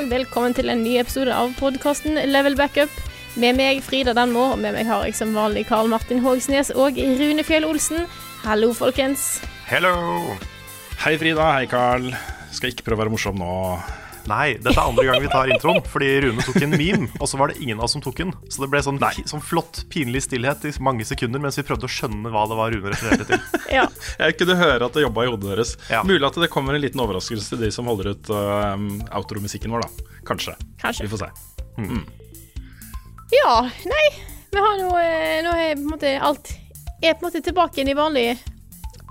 Og velkommen til en ny episode av podkasten Level Backup. Med meg, Frida Danmo, og med meg har jeg som vanlig Karl Martin Hogsnes og Rune Fjell Olsen. Hallo, folkens. Hello! Hei Frida, hei Karl. Skal ikke prøve å være morsom nå. Nei, dette er andre gang vi tar introen, fordi Rune tok en meme, og så var det ingen av oss som tok den. Så det ble sånn, sånn flott, pinlig stillhet i mange sekunder mens vi prøvde å skjønne hva det var Rune refererte til. Ja, Jeg kunne høre at det jobba i hodet deres. Ja. Mulig at det kommer en liten overraskelse til de som holder ut uh, outromusikken vår, da. Kanskje. Kanskje. Vi får se. ja nei. Vi har nå eh, Nå er på en måte alt er på en måte tilbake igjen i vanlig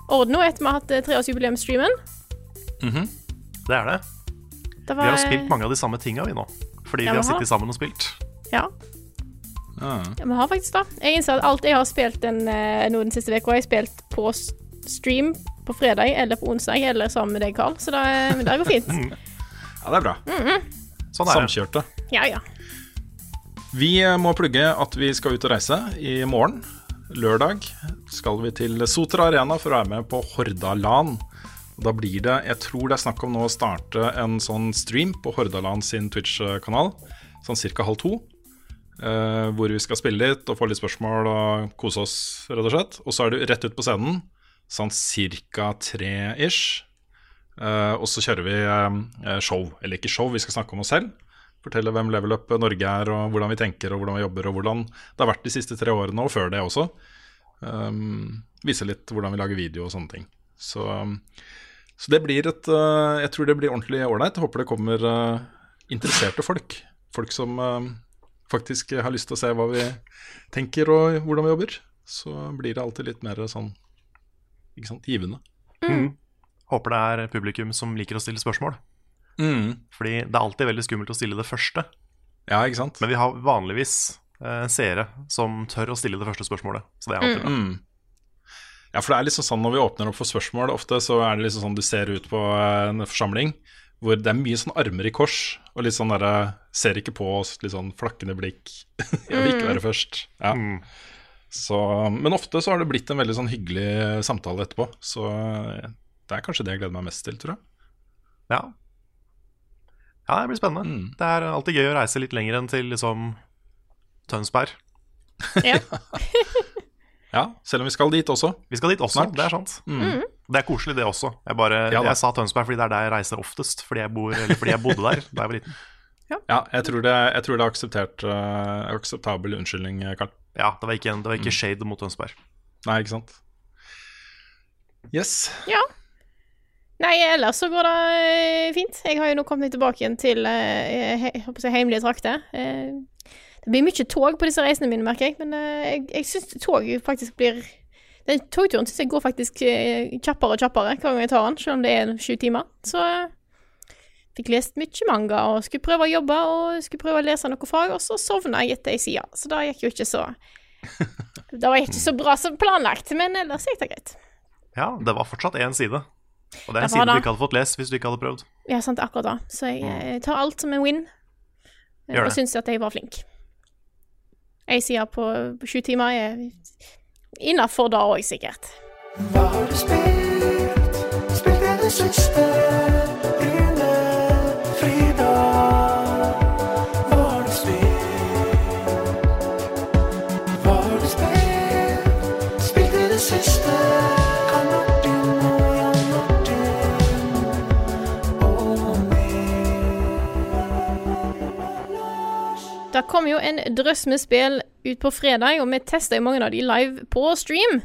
orden nå etter vi har hatt treårsjubileumsstreamen. Mm -hmm. Det er det. Det Vi har spilt mange av de samme tinga, vi nå. Fordi Ja, vi har sittet sammen og spilt. Ja. Ah. Ja, Vi har faktisk det. Jeg innser at alt jeg har spilt den, eh, nå den siste uka, har jeg spilt på stream på fredag eller på onsdag eller sammen med deg, Karl. Så det, men det går fint. Ja, det er bra. Sånn er det. Samkjørte. Ja, ja. Vi eh, må plugge at vi skal ut og reise i morgen. Lørdag skal vi til Sotra Arena for å være med på Hordaland. Da blir det, jeg tror det er snakk om nå å starte en sånn stream på Hordaland sin Twitch-kanal, sånn ca. halv to. eh, hvor vi skal spille litt og få litt spørsmål og kose oss, rett og slett. Og så er du rett ut på scenen, sånn ca. tre-ish. Eh, og så kjører vi eh, show, eller ikke show, vi skal snakke om oss selv. Fortelle hvem Level Up Norge er, og hvordan vi tenker, og hvordan vi jobber, og hvordan det har vært de siste tre årene, og før det også. Um, vise litt hvordan vi lager video og sånne ting. Så, så det blir et uh, Jeg tror det blir ordentlig ålreit. Håper det kommer uh, interesserte folk. Folk som um, faktisk har lyst til å se hva vi tenker og hvordan vi jobber. Så blir det alltid litt mer sånn ikke sant, givende. Håper det er publikum som liker å stille spørsmål. Mm. Fordi det er alltid veldig skummelt å stille det første. Ja, ikke sant? Men vi har vanligvis eh, seere som tør å stille det første spørsmålet. Så det er alltid bra. Mm. Ja, for det er liksom sånn når vi åpner opp for spørsmål, ofte så er det liksom sånn du ser ut på en forsamling hvor det er mye sånn armer i kors, og litt sånn derre Ser ikke på oss, litt sånn flakkende blikk. Jeg vil ikke være først. Ja. Mm. Så, men ofte så har det blitt en veldig sånn hyggelig samtale etterpå. Så eh, det er kanskje det jeg gleder meg mest til, tror jeg. Ja. ja, det blir spennende. Mm. Det er alltid gøy å reise litt lenger enn til liksom Tønsberg. ja. Ja, selv om vi skal dit også. Vi skal dit også, Snart. det er sant. Mm. Det er koselig, det også. Jeg, bare, Ja jeg sa Tønsberg fordi det er der jeg reiser oftest. Fordi jeg, bor, eller fordi jeg bodde der da jeg var liten. Ja, jeg tror det, jeg tror det er akseptert, uh, akseptabel unnskyldning, Karl. Ja, Det var ikke, det var Mm. shade mot Tønsberg. Nei, ikke sant? Yes. ja. Nei, ellers så går det eh, fint. Jeg har jo nå kommet meg tilbake igjen til eh, he, jeg håper å si heimelige trakter. Eh, det blir mye tog på disse reisene mine, merker jeg. Men eh, jeg, jeg syns tog faktisk blir Den togturen syns jeg går faktisk eh, kjappere og kjappere hver gang jeg tar den, selv om det er sju timer. Så jeg fikk lest mye manga og skulle prøve å jobbe og skulle prøve å lese noe fag, og så sovna jeg etter ei side. Så det gikk jo ikke så Det var ikke så bra som planlagt, men ellers gikk det greit. Ja, det var fortsatt én side. Og det er en side du ikke hadde fått lest hvis du ikke hadde prøvd. Ja, sant, akkurat da. Så jeg jeg tar alt som en win. Eh, Og det. syns at jeg var flink. Ei side på sju timer er innafor da òg, sikkert. Hva har du spilt? Spilt det siste? Det kom jo en drøss med spill ut på fredag, og vi testa jo mange av de live på stream.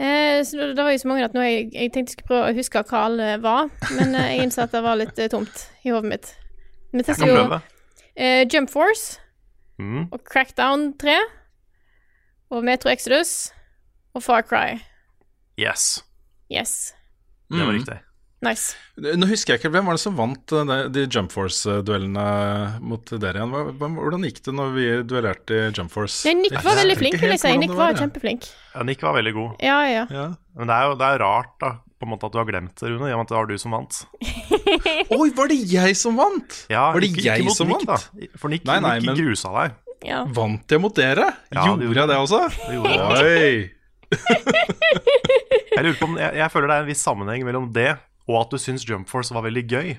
Eh, så det, det var jo så mange at nå jeg, jeg tenkte jeg skulle prøve å huske hva alle var, men eh, jeg innså at det var litt eh, tomt i hodet mitt. Vi testa jo eh, Jump Force Mm. og Crackdown 3 og Metro Exodus og Far Cry. Yes, Yes. det var Mm. riktig. Nice. Nå husker jeg ikke, Hvem var det som vant eh, de, Jump Force-duellene mot dere igjen? Hvordan gikk det når vi duellerte i Jump Force? Ja, Nick var veldig flink, vil jeg si. Nick var, var kjempeflink. Ja, Nick var veldig god. Ja, ja. Ja. Men det er jo det er rart, da, på en måte at du har glemt det, Rune, i og med at det var du som vant. Oi, var det jeg som vant? Ja, var det ikke, jeg ikke mot som Nick, vant? da. For Nick, Nei, nei, Nick men- grusa deg. ja. Vant jeg mot dere? Ja, Gjorde jeg det også? Det gjorde. Oi! Jeg lurer på om, jeg, jeg føler det er en viss sammenheng mellom det og at du syns Jump Force var veldig gøy.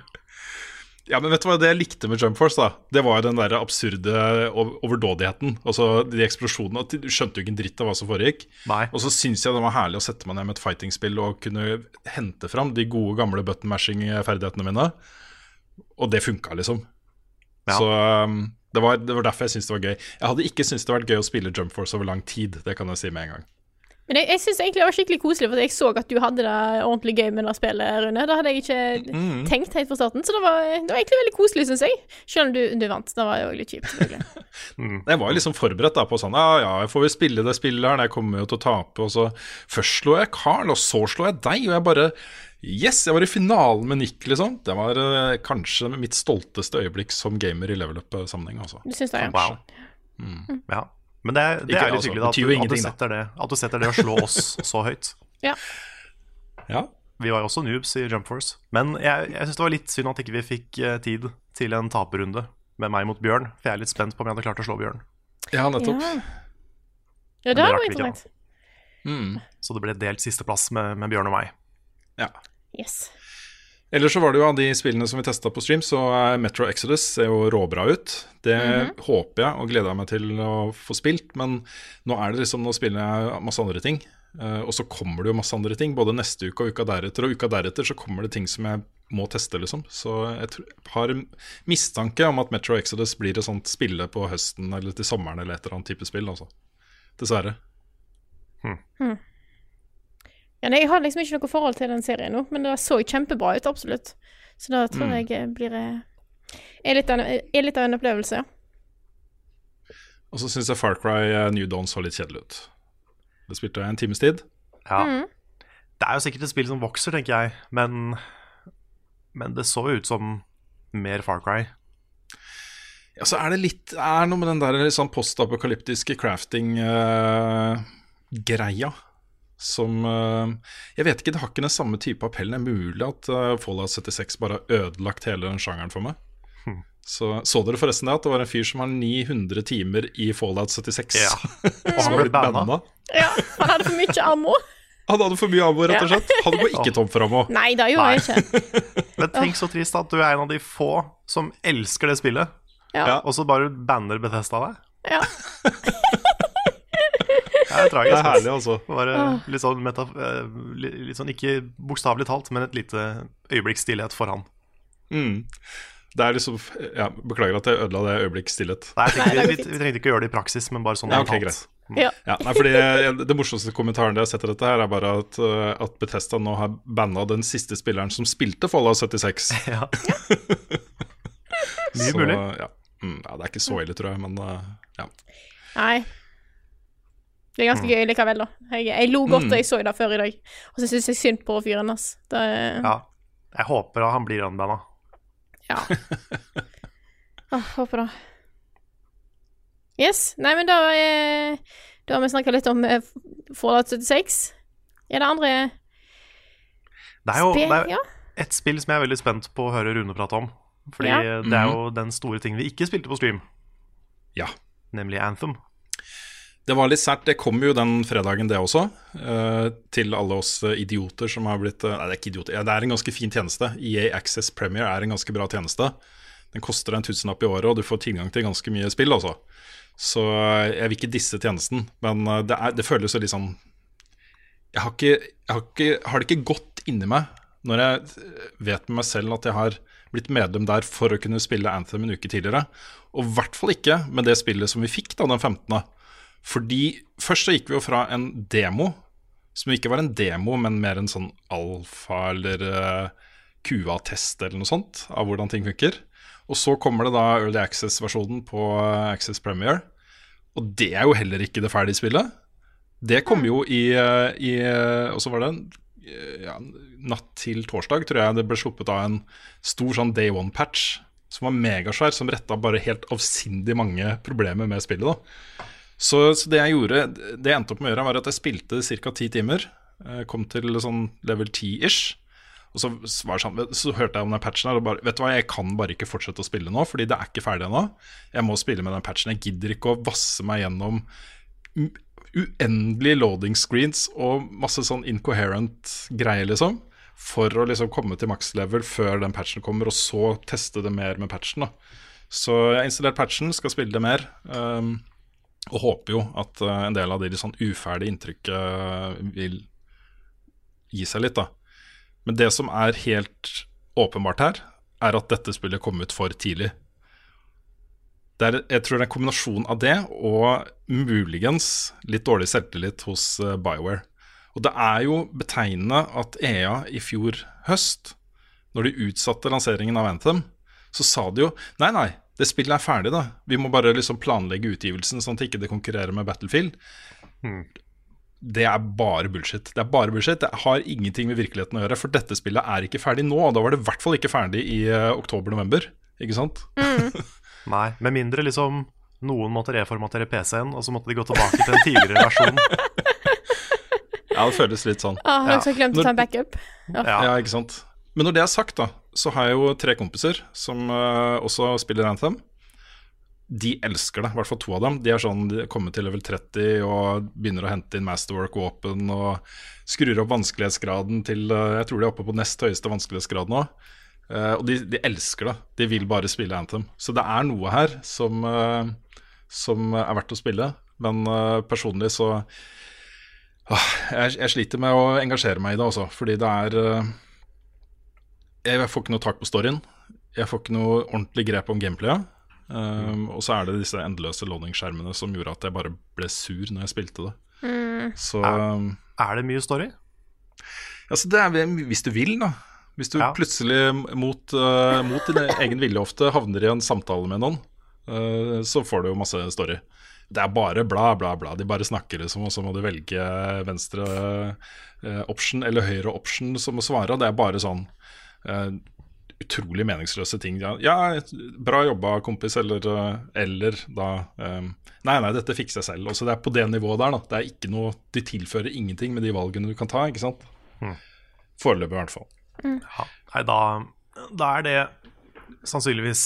Ja, men vet du hva det jeg likte med Jump Force? da? Det var jo den der absurde overdådigheten. Altså de eksplosjonene. Du skjønte jo ikke en dritt av hva som foregikk. Nei. Og så syns jeg det var herlig å sette meg ned med et fighting-spill og kunne hente fram de gode, gamle button mashing-ferdighetene mine. Og det funka, liksom. Ja. Så um, det, var, det var derfor jeg syntes det var gøy. Jeg hadde ikke syntes det var gøy å spille Jump Force over lang tid. Det kan jeg si med en gang. Men jeg, jeg syns egentlig det var skikkelig koselig, for jeg så at du hadde det ordentlig gøy med det spillet, Rune. Det hadde jeg ikke Mm. tenkt helt fra starten, så det var, det var egentlig veldig koselig, syns jeg. Selv om du, du vant. Det var jo litt kjipt, selvfølgelig. Jeg var liksom forberedt da på sånn Ja, ja, jeg får vel spille det spillet her, jeg kommer jo til å tape. Og så Først slo jeg Carl, og så slo jeg deg, og jeg bare Yes, jeg var i finalen med Nick, liksom. Det var eh, kanskje mitt stolteste øyeblikk som gamer i level up-sammenheng, altså. Du syns det, ja. Wow. Ja. Men det, det Ikke er litt hyggelig at, at, at du setter det å slå oss så høyt. ja. Ja. Vi var jo også noobs i Jump Force. Men jeg, jeg syns det var litt synd at ikke vi fikk eh, tid til en taperrunde med meg mot Bjørn. For jeg er litt spent på om jeg hadde klart å slå Bjørn. ja, nettopp. Ja, ja det var interessant. Mm. Så det ble delt sisteplass med, med Bjørn og meg. ja. Yes. Ellers så var det jo av de spillene som vi testa på stream, så er Metro Exodus ser jo råbra ut. Det håper jeg og gleder jeg meg til å få spilt, men nå er det liksom, nå spiller jeg masse andre ting. eh, og så kommer det jo masse andre ting, både neste uke og uka deretter. Og uka deretter så kommer det ting som jeg må teste, liksom. Så jeg tror, har mistanke om at Metro Exodus blir et sånt spille på høsten eller til sommeren eller et eller annet type spill, altså. Dessverre. Ja, nei, jeg har liksom ikke noe forhold til den serien nå, men det så kjempebra ut, absolutt. Så da tror Mm. jeg eh, blir eh, er litt, av en, er litt av en opplevelse, ja. Og så syns jeg Far Cry eh, New Dawn så litt kjedelig ut. Det spilte jeg en times tid. Ja. Mm. Det er jo sikkert et spill som vokser, tenker jeg, men, men det så jo ut som mer Far Cry. Ja, så er det litt er noe med den der litt sånn postapokalyptiske crafting-greia som eh, Jeg vet ikke, det har ikke den samme type appell. Det er mulig at eh, Fallout 76 bare har ødelagt hele den sjangeren for meg. Så, så dere forresten det, at det var en fyr som har 900 timer i Fallout 76? Ja. Og han ble banna. Ja, han hadde for mye ammo. Han hadde for mye ammo, rett og slett. Han går ikke tom for ammo. Nei, det gjorde jeg ikke. Men tenk så trist at du er en av de få som elsker det spillet, Ja. og så bare banner Bethesda deg. Ja. Det er tragisk. Det er herlig, altså. Bare litt sånn, meta, eh, litt sånn ikke bokstavelig talt, men et lite øyeblikk stillhet for han. Mm. Det er liksom ja, Beklager at jeg ødela det øyeblikk stillhet. Nei, tenkte, vi, vi trengte ikke å gjøre det i praksis, men bare sånn Ja, okay, greit. ja. Ja, nei, fordi Det morsomste kommentaren jeg har sett til dette, her er bare at, uh, at Bethesda nå har banna den siste spilleren som spilte Fallout 76. Ja. Mye mulig. Ja. Mm, ja, det er ikke så ille, tror jeg, men uh, ja. Nei. Det er ganske gøy likevel, da. Jeg, jeg lo godt Mm. da jeg så det før i dag. Og så syns jeg synd på fyren hans. Det, Ja. Jeg håper da han blir unbanna. Ja. Åh, håper det. Yes. Nei, men da, er... da har vi snakka litt om eh, Fallout 76. Er det andre Det er jo spill? det er Ja. et spill som jeg er veldig spent på å høre Rune prate om. Fordi Ja. det er jo den store tingen vi ikke spilte på stream, ja. nemlig Anthem. Det var litt sært. Det kom jo den fredagen, det også. eh, til alle oss eh, idioter som har blitt eh, Nei, det er ikke idioter. Det er en ganske fin tjeneste. EA Access Premier er en ganske bra tjeneste. Den koster en tusenlapp i året, og du får tilgang til ganske mye spill, altså. Så jeg vil ikke disse tjenesten, men det, er, det føles jo litt sånn jeg har, ikke, jeg har, ikke, har det ikke gått inni meg når jeg vet med meg selv at jeg har blitt medlem der for å kunne spille Anthem en uke tidligere. Og i hvert fall ikke med det spillet som vi fikk da den 15. Fordi først så gikk vi jo fra en demo Som ikke var en demo, men mer en sånn alfa- eller uh, QA-test eller noe sånt av hvordan ting funker. Og så kommer det da Early Access-versjonen på eh, Access Premiere. Og det er jo heller ikke det ferdige spillet. Det kom jo i, eh, i Og så var det en ja, natt til torsdag, tror jeg det ble sluppet av en stor sånn day one-patch som var megasvær, som retta bare helt avsindig mange problemer med spillet. da så, så, det jeg gjorde, det jeg endte opp med å gjøre, var at jeg spilte ca. ti timer. Kom til sånn level 10-ish. Og så, sånn, så, hørte jeg om den patchen her og bare Vet du hva, jeg kan bare ikke fortsette å spille nå, fordi det er ikke ferdig ennå. Jeg må spille med den patchen. Jeg gidder ikke å vasse meg gjennom uendelige loading screens og masse sånn incoherent greier, liksom. For å liksom komme til maks level før den patchen kommer, og så teste det mer med patchen. da Så jeg har installert patchen, skal spille det mer. Um, og håper jo at uh, en del av de sånn uferdige inntrykket uh, vil gi seg litt, da. Men det som er helt åpenbart her, er at dette spillet kom ut for tidlig. Er, jeg tror det er en kombinasjon av det og muligens litt dårlig selvtillit hos uh, Bioware. Og det er jo betegnende at EA i fjor høst, når de utsatte lanseringen av Anthem, så sa de jo nei, nei, det spillet er ferdig, da. Vi må bare liksom planlegge utgivelsen sånn at det ikke konkurrerer med Battlefield. Hmm. Det er bare bullshit. Det er bare bullshit. Det har ingenting med virkeligheten å gjøre. For dette spillet er ikke ferdig nå. Og da var det i hvert fall ikke ferdig i uh, oktober-november. Ikke sant? Mm. Nei, med mindre liksom noen måtte reformatere PC-en, og så måtte de gå tilbake til en tidligere versjon. ja, det føles litt sånn. Ah, har også glemt å ta en backup. Ja. ja, ikke sant. Men når det er sagt, da, så har jeg jo tre kompiser som uh, også spiller Anthem. De elsker det, i hvert fall to av dem. De er sånn, de kommer til level 30 og begynner å hente inn masterwork-våpen og skrur opp vanskelighetsgraden til uh, Jeg tror de er oppe på nest høyeste vanskelighetsgrad nå. Uh, og de, de, elsker det. De vil bare spille Anthem. Så det er noe her som, som er verdt å spille. Men personlig så jeg, jeg, sliter med å engasjere meg i det også, fordi det er jeg får ikke noe tak på storyen. Jeg får ikke noe ordentlig grep om gameplayet. Um, og så er det disse endeløse loading-skjermene som gjorde at jeg bare ble sur når jeg spilte det. Mm. Så er, er, det mye story? Altså det er, hvis du vil, da. Hvis du ja. plutselig mot, uh, mot din egen vilje ofte havner i en samtale med noen, uh, så får du jo masse story. Det er bare bla, bla, bla. De bare snakker liksom, og så må du velge venstre uh, option eller høyre option som å svare. Det er bare sånn Uh, utrolig meningsløse ting. Ja, ja, bra jobba, kompis, eller, eh, eller da um, Nei, nei, dette fikser jeg selv. Også det er på det nivået der. Da. Det er ikke noe, De tilfører ingenting med de valgene du kan ta. ikke sant? Mm. Foreløpig, i hvert fall. Mm. Ja, nei, da, da, er det sannsynligvis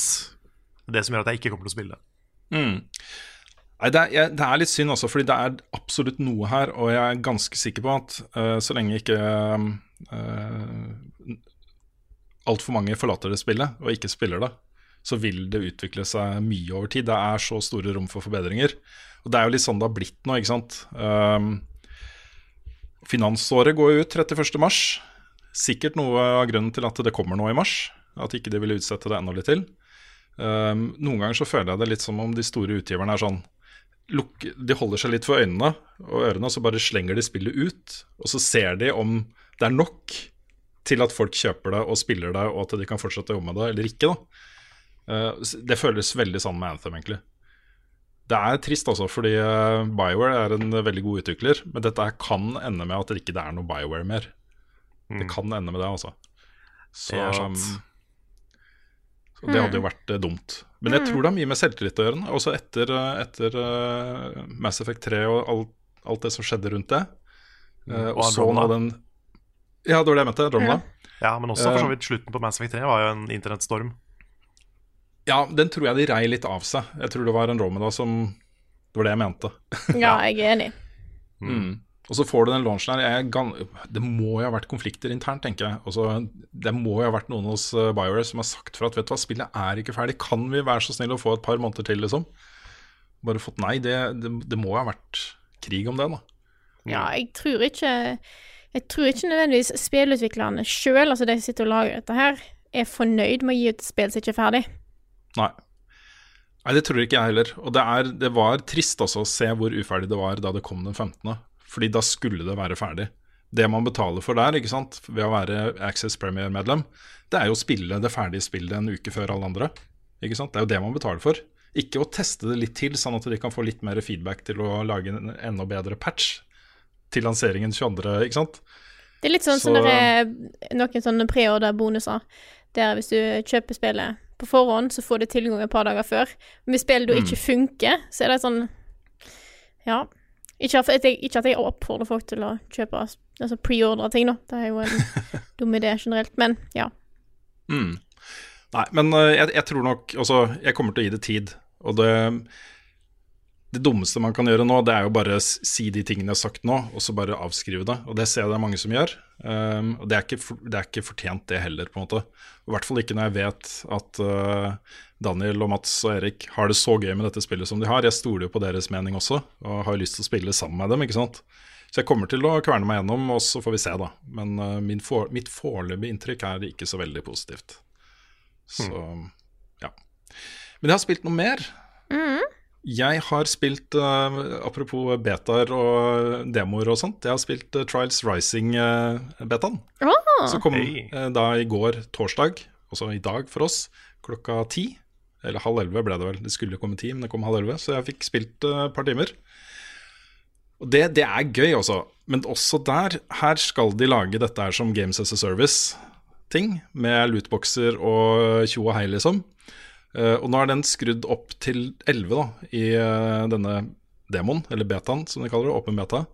det som gjør at jeg ikke kommer til å spille. Mm. Nei, det er, det er, litt synd også, fordi det er absolutt noe her, og jeg er ganske sikker på at uh, så lenge ikke uh, altfor mange forlater det spillet og ikke spiller det, så vil det utvikle seg mye over tid. Det er så store rom for forbedringer. Og det er jo litt sånn det har blitt nå, ikke sant. Um, finansåret går jo ut 31.3. Sikkert noe av grunnen til at det kommer nå i mars. At ikke de vil utsette det enda litt til. Um, noen ganger så føler jeg det litt som om de store utgiverne er sånn De holder seg litt for øynene og ørene, og så bare slenger de spillet ut. Og så ser de om det er nok til at folk kjøper det og spiller det, og at de kan fortsette å jobbe med det, eller ikke. da. Eh, det føles veldig sånn med Anthem, egentlig. Det er trist, altså, fordi eh, Bioware er en veldig god utvikler, men dette kan ende med at det ikke er noe Bioware mer. Mm. Det kan ende med det, altså. Så, det, um, så det hadde jo vært uh, dumt. Men jeg mm. tror det har mye med selvtillit å gjøre. Også etter, etter uh, Mass Effect 3 og alt, alt, det som skjedde rundt det. Uh, og, og så nå den ja, det var det jeg mente. Andromeda. Ja, men også for så eh. vidt slutten på Mass Effect 3 var jo en internettstorm. Ja, den tror jeg de rei litt av seg. Jeg tror det var en Romeda som Det var det jeg mente. ja, jeg er enig. Mm. Og så får du den launchen her. det må jo ha vært konflikter internt, tenker jeg. Også, det må jo ha vært noen hos uh, BioWare som har sagt for at vet du hva, spillet er ikke ferdig. Kan vi være så snill å få et par måneder til, liksom? Bare fått nei. Det, det, det må ha vært krig om det, da. Ja, jeg tror ikke jeg tror ikke nødvendigvis spillutviklerne sjøl, altså de som sitter og lager dette her, er fornøyd med å gi ut et spill som ikke er ferdig. Nei. Nei, det tror ikke jeg heller. Og det, er, det var trist også å se hvor uferdig det var da det kom den 15. Fordi da skulle det være ferdig. Det man betaler for der, ikke sant, ved å være Access Premier-medlem, det er jo å spille det ferdige spillet en uke før alle andre. Ikke sant? Det er jo det man betaler for. Ikke å teste det litt til, sånn at de kan få litt mer feedback til å lage en enda bedre patch til lanseringen 22., ikke sant. Det er litt sånn Så- som det er noen sånne preorder-bonuser, der hvis du kjøper spillet på forhånd, så får du tilgang et par dager før. Men hvis spillet da ikke funker, så er det sånn Ja. Ikke at jeg, ikke at jeg oppfordrer folk til å kjøpe altså preordre ting, da. Det er jo en dum idé generelt. Men ja. Mm. Nei, men eh, jeg, jeg tror nok Altså, jeg kommer til å gi det tid. Og det, det dummeste man kan gjøre nå, det er jo bare si de tingene jeg har sagt nå, og så bare avskrive det. Og det ser jeg det er mange som gjør. Um, og det er, ikke, for- det er ikke fortjent, det heller, på en måte. I hvert fall ikke når jeg vet at uh, Daniel og Mats og Erik har det så gøy med dette spillet som de har. Jeg stoler jo på deres mening også, og har lyst til å spille sammen med dem, ikke sant. Så jeg kommer til å kverne meg gjennom, og så får vi se, da. Men uh, min for, mitt foreløpige inntrykk er ikke så veldig positivt. Så ja. Men jeg har spilt noe mer. Jeg har spilt, eh, apropos betaer og demoer og sånt, jeg har spilt eh, Trials Rising-betaen. Ah, som kom hey. eh, da i går torsdag, også i dag for oss, klokka ti. Eller halv elleve ble det vel. Det skulle komme ti, men det kom halv elleve. Så jeg fikk spilt eh, et par timer. Og det, det er gøy, altså. Men også der, her skal de lage dette her som Games as a Service-ting. Med lootboxer og tjo og hei, liksom. Eh, og nå er den skrudd opp til 11 da, i eh, denne demoen, eller betaen, som de kaller det. Åpen beta.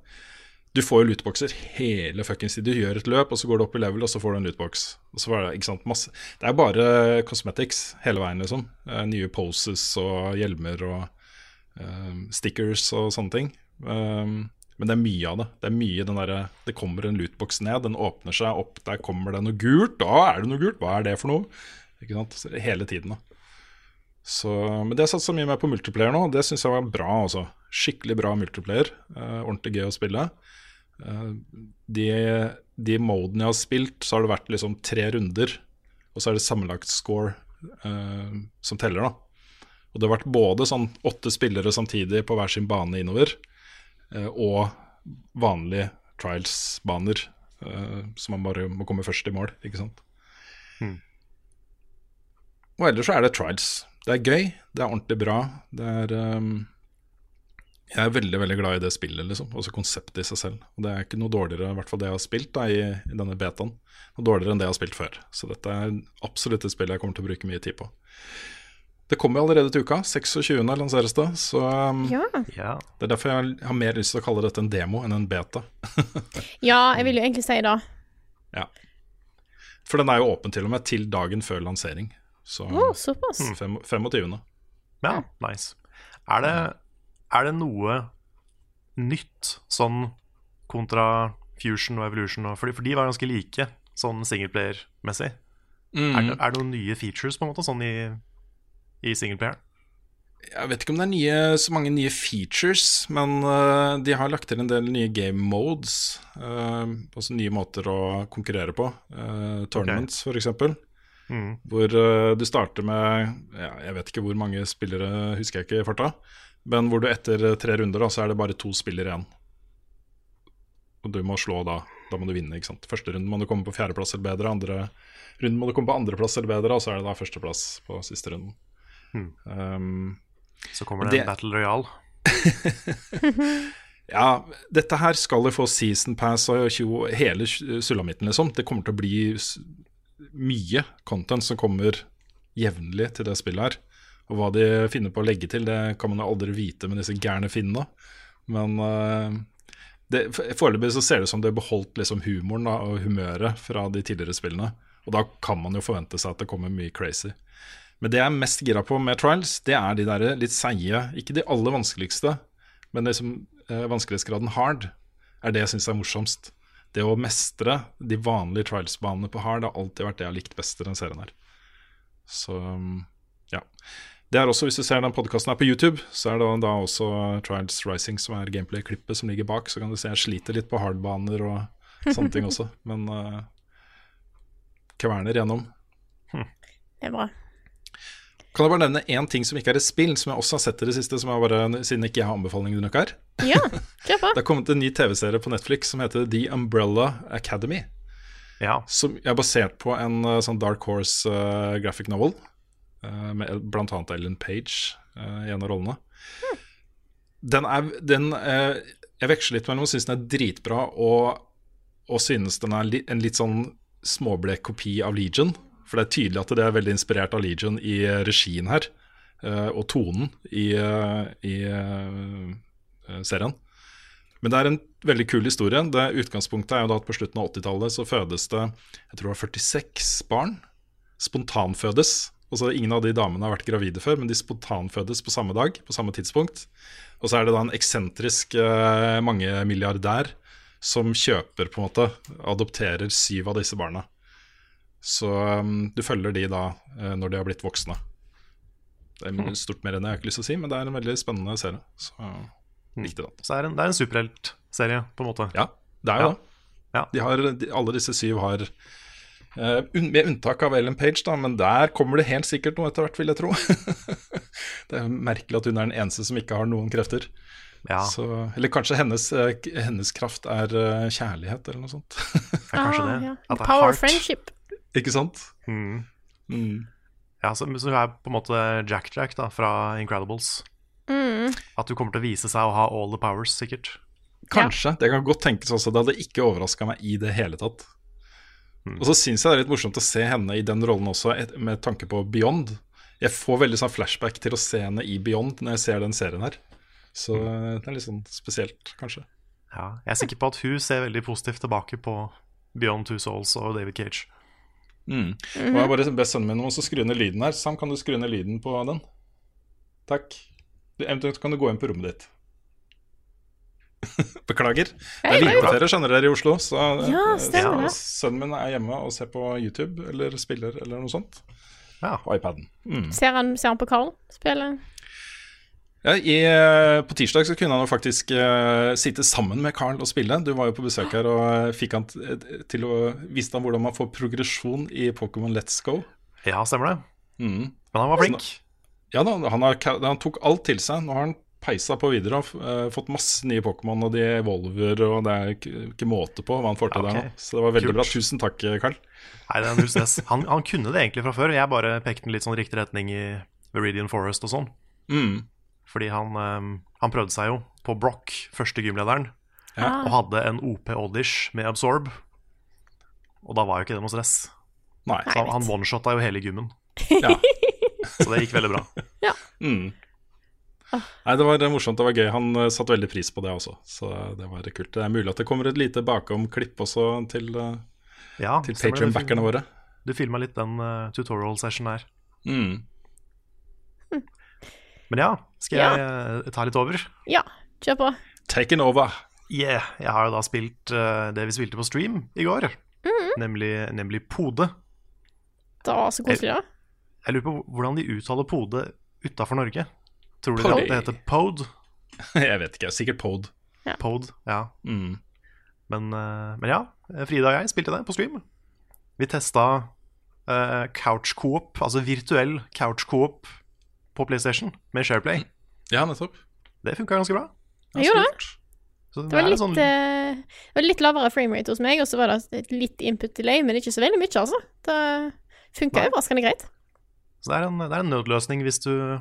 Du får jo lootboxer hele fuckings tid. Du gjør et løp, og så går du opp i level, og så får du en lootbox. Og så var det, ikke sant, masse Det er bare cosmetics hele veien, liksom. Eh, nye poses og hjelmer og eh, stickers og sånne ting. Um, men det er mye av det. Det er mye den der, Det kommer en lootbox ned, den åpner seg opp, der kommer det noe gult. Da er det noe gult, hva er det for noe? Hele tiden, da. Så, men det satsa mye mer på multiplayer nå, og det syns jeg var bra. Også. Skikkelig bra multiplayer. Eh, ordentlig gøy å spille. Eh, de, de modene jeg har spilt, så har det vært liksom tre runder, og så er det sammenlagt score eh, som teller, da. Og det har vært både sånn åtte spillere samtidig på hver sin bane innover, eh, og vanlige trials-baner, eh, så man bare må komme først i mål, ikke sant. Og ellers så er det trials. Det er gøy, det er ordentlig bra. Det er um, Jeg er veldig veldig glad i det spillet, liksom. Også konseptet i seg selv. Og det er ikke noe dårligere, i hvert fall det jeg har spilt da, i, i denne betaen. Noe dårligere enn det jeg har spilt før. Så dette er absolutt et spill jeg kommer til å bruke mye tid på. Det kommer jo allerede til uka. 26. lanseres det. Så ja. Ja. det er derfor jeg har mer lyst til å kalle dette en demo enn en beta. ja, jeg vil jo egentlig si det. Ja. For den er jo åpen til og med til dagen før lansering. Så oh, såpass. fem, 25. ja, nice. Er det, er det noe nytt sånn kontra Fusion og Evolution? Og, for de var ganske like sånn singleplayer-messig. Mm. Er, det, er det noen nye features på en måte sånn i, i singleplayeren? Jeg vet ikke om det er nye, så mange nye features, men uh, de har lagt til en del nye game modes. Uh, altså nye måter å konkurrere på. Uh, tournaments, for f.eks. Mm. Hvor uh, du starter med ja, Jeg vet ikke hvor mange spillere, husker jeg ikke i farta. Men hvor du etter tre runder, da, så er det bare to spillere igjen. Og du må slå da. Da må du vinne. ikke sant? Første runde må du komme på fjerdeplass eller bedre. Andre runde må du komme på andreplass eller bedre, og så er det da førsteplass på siste runden. Um, Så kommer det, Det- en Battle Royale. Ja, dette her skal jo få season pass og hele sulamitten, liksom. Det kommer til å bli mye content som kommer jevnlig til det spillet her. Og hva de finner på å legge til, det kan man aldri vite med disse gærne finnene. Men uh, foreløpig så ser det ut som det har beholdt liksom humoren da, og humøret fra de tidligere spillene. Og da kan man jo forvente seg at det kommer mye crazy. Men det jeg er mest gira på med Trials, det er de der litt seige Ikke de aller vanskeligste, men det som eh, vanskelighetsgraden hard er det jeg syns er morsomst. Det å mestre de vanlige trials-banene på hard har alltid vært det jeg har likt best i den serien her. Så ja. Det er også, Hvis du ser den podkasten på YouTube, så er det da også Trials Rising som er gameplay-klippet som ligger bak. Så kan du se jeg sliter litt på hardbaner og sånne ting også. Men uh, kverner gjennom. Det er bra. Kan jeg bare nevne én ting som ikke er et spill, som jeg også har sett i det siste, som jeg bare, siden ikke jeg har anbefaling du nok er? Ja, kjør på. Det har kommet en ny TV-serie på Netflix som heter The Umbrella Academy. Ja. Som er basert på en eh, sånn Dark Horse uh, graphic novel. uh, med blant annet Ellen Page uh, i en av rollene. Den er den, eh, Jeg veksler litt mellom å synes den er dritbra og, og synes den er li, en litt sånn småblek kopi av Legion. For det er tydelig at det er veldig inspirert av Legion i eh, regien her, eh, og tonen i, eh, i serien. Men det er en veldig kul historie. Det Utgangspunktet er jo da at på slutten av 80-tallet så fødes det jeg tror det var 46 barn. Spontanfødes. Altså Ingen av de damene har vært gravide før, men de spontanfødes på samme dag, på samme tidspunkt. Og så er det da en eksentrisk eh, mangemilliardær som kjøper, på en måte, adopterer syv av disse barna. Så um, du følger de da uh, når de har blitt voksne. Det er stort mer enn jeg har ikke lyst til å si, men det er en veldig spennende serie. Så likte den. Så det er en, det er en superheltserie, på en måte. Ja, det er jo Ja. det. Ja. De har, de, alle disse syv har Uh, un, Med unntak av Ellen Page, da, men der kommer det helt sikkert noe etter hvert, vil jeg tro. det er merkelig at hun er den eneste som ikke har noen krefter. Ja, Så, eller kanskje hennes, eh, hennes kraft er kjærlighet, eller noe sånt. det er kanskje det. Ah, ja. At er Power heart. of friendship. Ikke sant? Mm. Mm. Ja, så, så hun er på en måte Jack-Jack da, fra Incredibles. Mm. At hun kommer til å vise seg å ha all the powers, sikkert. Kanskje. Det kan godt tenkes også. Det hadde ikke overraska meg i det hele tatt. Mm. Og så syns jeg det er litt morsomt å se henne i den rollen også, med tanke på Beyond. Jeg får veldig sånn flashback til å se henne i Beyond når jeg ser den serien her. Så Mm. det er litt sånn spesielt, kanskje. Ja, jeg er sikker på at hun ser veldig positivt tilbake på Beyond Two Souls og David Cage. Mm. Og jeg bare bedt sønnen min om å skru ned lyden her. Sam, kan du skru ned lyden på den? Takk. Du, eventuelt kan du gå inn på rommet ditt. Beklager. Det er vinterferie, skjønner dere, i Oslo. Så Ja, eh, stemmer ja. sønnen min er hjemme og ser på YouTube eller spiller eller noe sånt Ja. på iPaden. Mm. Ser han, ser han på Carl spille? Ja, i, eh, på tirsdag så kunne han jo faktisk uh, sitte sammen med Carl og spille. Du var jo på besøk her og eh, fikk han til å vise ham hvordan man får progresjon i Pokémon Let's Go. Ja, stemmer det. Mm. Men han var flink. Ja da, han, har, han tok alt til seg. Nå har han peisa på videre og uh, fått masse nye Pokémon, og de evolver, og det er ikke, måte på hva han får til Ja, der nå. Så det var veldig Kult. bra. Tusen takk, Carl. Nei, det er null stress. Han, han kunne det egentlig fra før. Jeg bare pekte den litt sånn riktig retning i Viridian Forest og sånn. Mm. Fordi han, ehm, han prøvde seg jo på Brock, første gymlederen, ja. og hadde en OP Oddish med Absorb. Og da var jo ikke det noe stress. Nei. Så han, han one-shotta jo hele gymmen. Ja. Så det gikk veldig bra. Mm. Nei, det var det morsomt, det var gøy. Han uh, satte veldig pris på det også, så det var kult. Det er mulig at det kommer et lite bakom-klipp også til, uh, ja, til Patrion-backerne våre. Du filma litt den uh, tutorial-sessionen her. Mm. Men ja, skal jeg eh, ta litt over? Ja, kjør på. Taken over. Yeah, jeg har jo da spilt uh, det vi spilte på stream i går. Nemlig, nemlig Pode. Det var så koselig, da. Jeg lurer på hvordan de uttaler Pode utafor Norge. Tror du det, det heter Pode? Jeg vet ikke, sikkert Pod. Pode, ja. Mm. Men, uh, men ja, Frida og jeg spilte det på stream. Vi testa uh, couch coop, altså virtuell couch coop på PlayStation med Shareplay. Ja, nettopp. Det funka ganske bra. Jeg gjorde det. Det var litt, sånn- eh, det var litt lavere framerate hos meg, og så var det et litt input delay, men ikke så veldig mye, altså. Det funka overraskende greit. Så det er, en, det er en nødløsning hvis du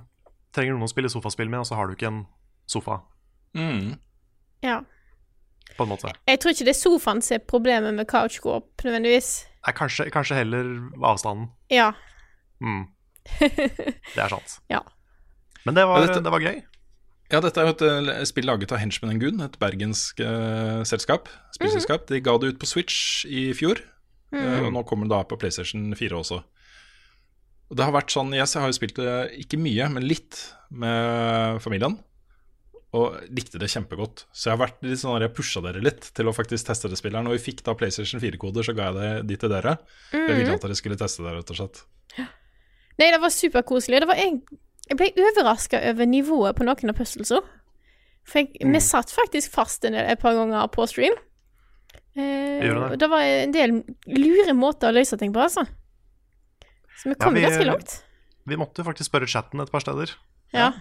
trenger noen å spille sofaspill med, og så har du ikke en sofa, Mm. Ja. på en måte. Jeg tror ikke det er sofaen som er problemet med couch co-op, nødvendigvis. Nei, kanskje, kanskje heller avstanden. Ja. Mm. Det er sant. Ja. Men det var, Ja, dette- det var gøy. Ja, dette er jo et eh, spill laget av Henchman Goon, et bergensk uh, selskap, spillselskap. De ga det ut på Switch i fjor, eh, og nå kommer det da på PlayStation 4 også. Og det har vært sånn, Jeg har jo spilt det ikke mye, men litt med familien. Og likte det kjempegodt. Så jeg har vært litt sånn, jeg pusha dere litt til å faktisk teste det spilleren. Når vi fikk da PlayStation 4-koder, så ga jeg det de til dere. Jeg ville at dere skulle teste det, rett og slett. Nei, det var superkoselig. Det var jeg, jeg ble overraska over nivået på noen av puzzlesa. For jeg, vi satt faktisk fast en et par ganger på stream. Eh, det? det var en del lure måter å løse ting på, altså. Så vi kom vi- ganske langt. vi måtte faktisk spørre chatten et par steder. Ja.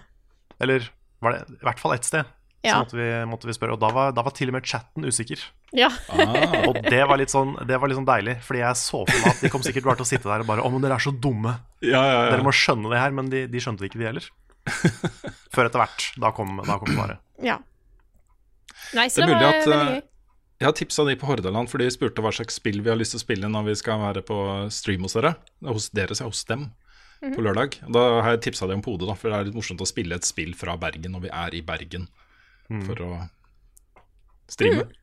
Eller var det i hvert fall ett sted. Ja. Så måtte vi, måtte vi spørre, og da var, da var til og med chatten usikker. ja. Ah, Og det var litt sånn, det var litt sånn deilig, fordi jeg så for meg at de kom sikkert bare til å sitte der og bare Å, men dere er så dumme. ja, ja, Dere må skjønne det her. Men de, de skjønte det ikke, de heller. Før etter hvert. Da kom, da kom svaret. ja. Nei, så Det det, er mulig var at, veldig eh, gøy. Jeg har tipsa de på Hordaland, for de spurte hva slags spill vi har lyst til å spille når vi skal være på stream hos dere. Hos dere, så hos dem, Mhm. på lørdag. Da har jeg tipsa dem om Pode, da, for det er litt morsomt å spille et spill fra Bergen når vi er i Bergen for å streame. Mm.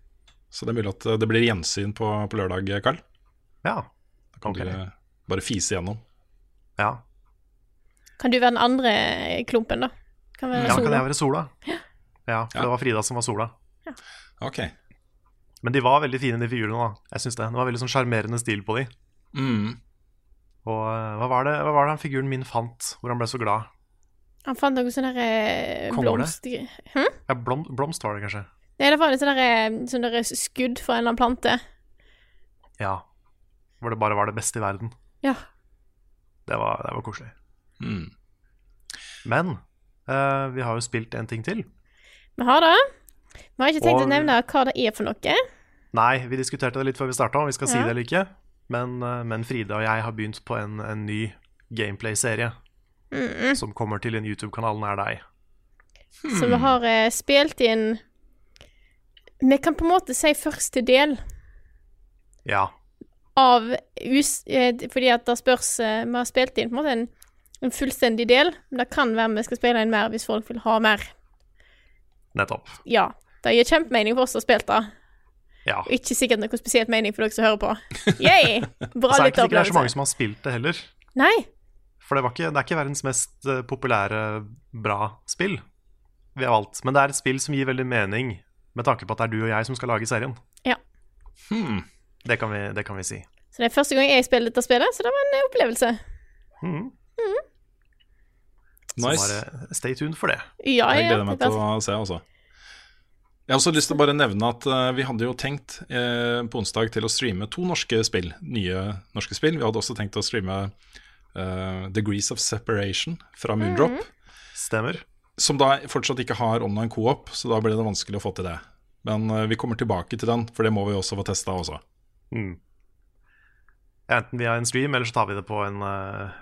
Så det er mulig at eh, det blir gjensyn på, på lørdag, Karl. Ja. Da kan okay. du eh, bare fise gjennom. ja. Kan du være den andre klumpen, da? Kan være ja kan jeg være Sola? Ja, for Ja. det var Frida som var Sola. Ok. Men de var veldig fine, de figurene. da Jeg synes Det Det var veldig sånn sjarmerende stil på de. Mm. Og eh, hva var, det, hva var det han figuren min fant, hvor han ble så glad? Han fant noe sånn derre blomst... blomst... Ja, blom, blomst var det kanskje? Nei, det var litt sånn derre sånn derre skudd fra en eller annen plante. Ja. Hvor det bare var det beste i verden. Ja. Det var, det var koselig. Mm. Men uh, vi har jo spilt en ting til. Vi har det. Vi har ikke tenkt Og- å nevne hva det er for noe. Nei, vi diskuterte det litt før vi starta, om vi skal si det eller ikke. Men, eh, men Frida og jeg har begynt på en, en ny gameplay-serie Mm. som kommer til en YouTube-kanal nær deg. Så vi har eh, spilt inn Vi kan på en måte si første del Ja. av us... Eh, fordi at det spørs eh, Vi har spilt inn på en måte en, en fullstendig del, men det kan være vi skal spille inn mer hvis folk vil ha mer. Nettopp. Ja. Det gir kjempemening for oss som har spilt det. Ja. Og ikke sikkert noe spesielt mening for dere som hører på. Yay! Bra Så er det ikke sikkert det er så mange som har spilt det heller. Nei. For det, var ikke, det er ikke verdens mest eh, populære bra spill vi har valgt. Men det er et spill som gir veldig mening, med tanke på at det er du og jeg som skal lage serien. Ja. Hmm. Det kan vi, det kan vi si. Så det er første gang jeg spiller dette spillet, så det var en opplevelse. Mm. Så Nice. bare stay tuned for det. Ja, Jeg ja. meg til å se, altså. Jeg har også lyst til å bare nevne at uh, vi hadde jo tenkt uh, på onsdag til å streame to norske spill. Nye norske spill. Vi hadde også tenkt å streame eh, Degrees of Separation fra Moondrop. Stemmer. Som da fortsatt ikke har online co-op, så da ble det vanskelig å få til det. Men uh, vi kommer tilbake til den, for det må vi også få testa også. Mm. Enten via en stream, eller så tar vi det på en uh,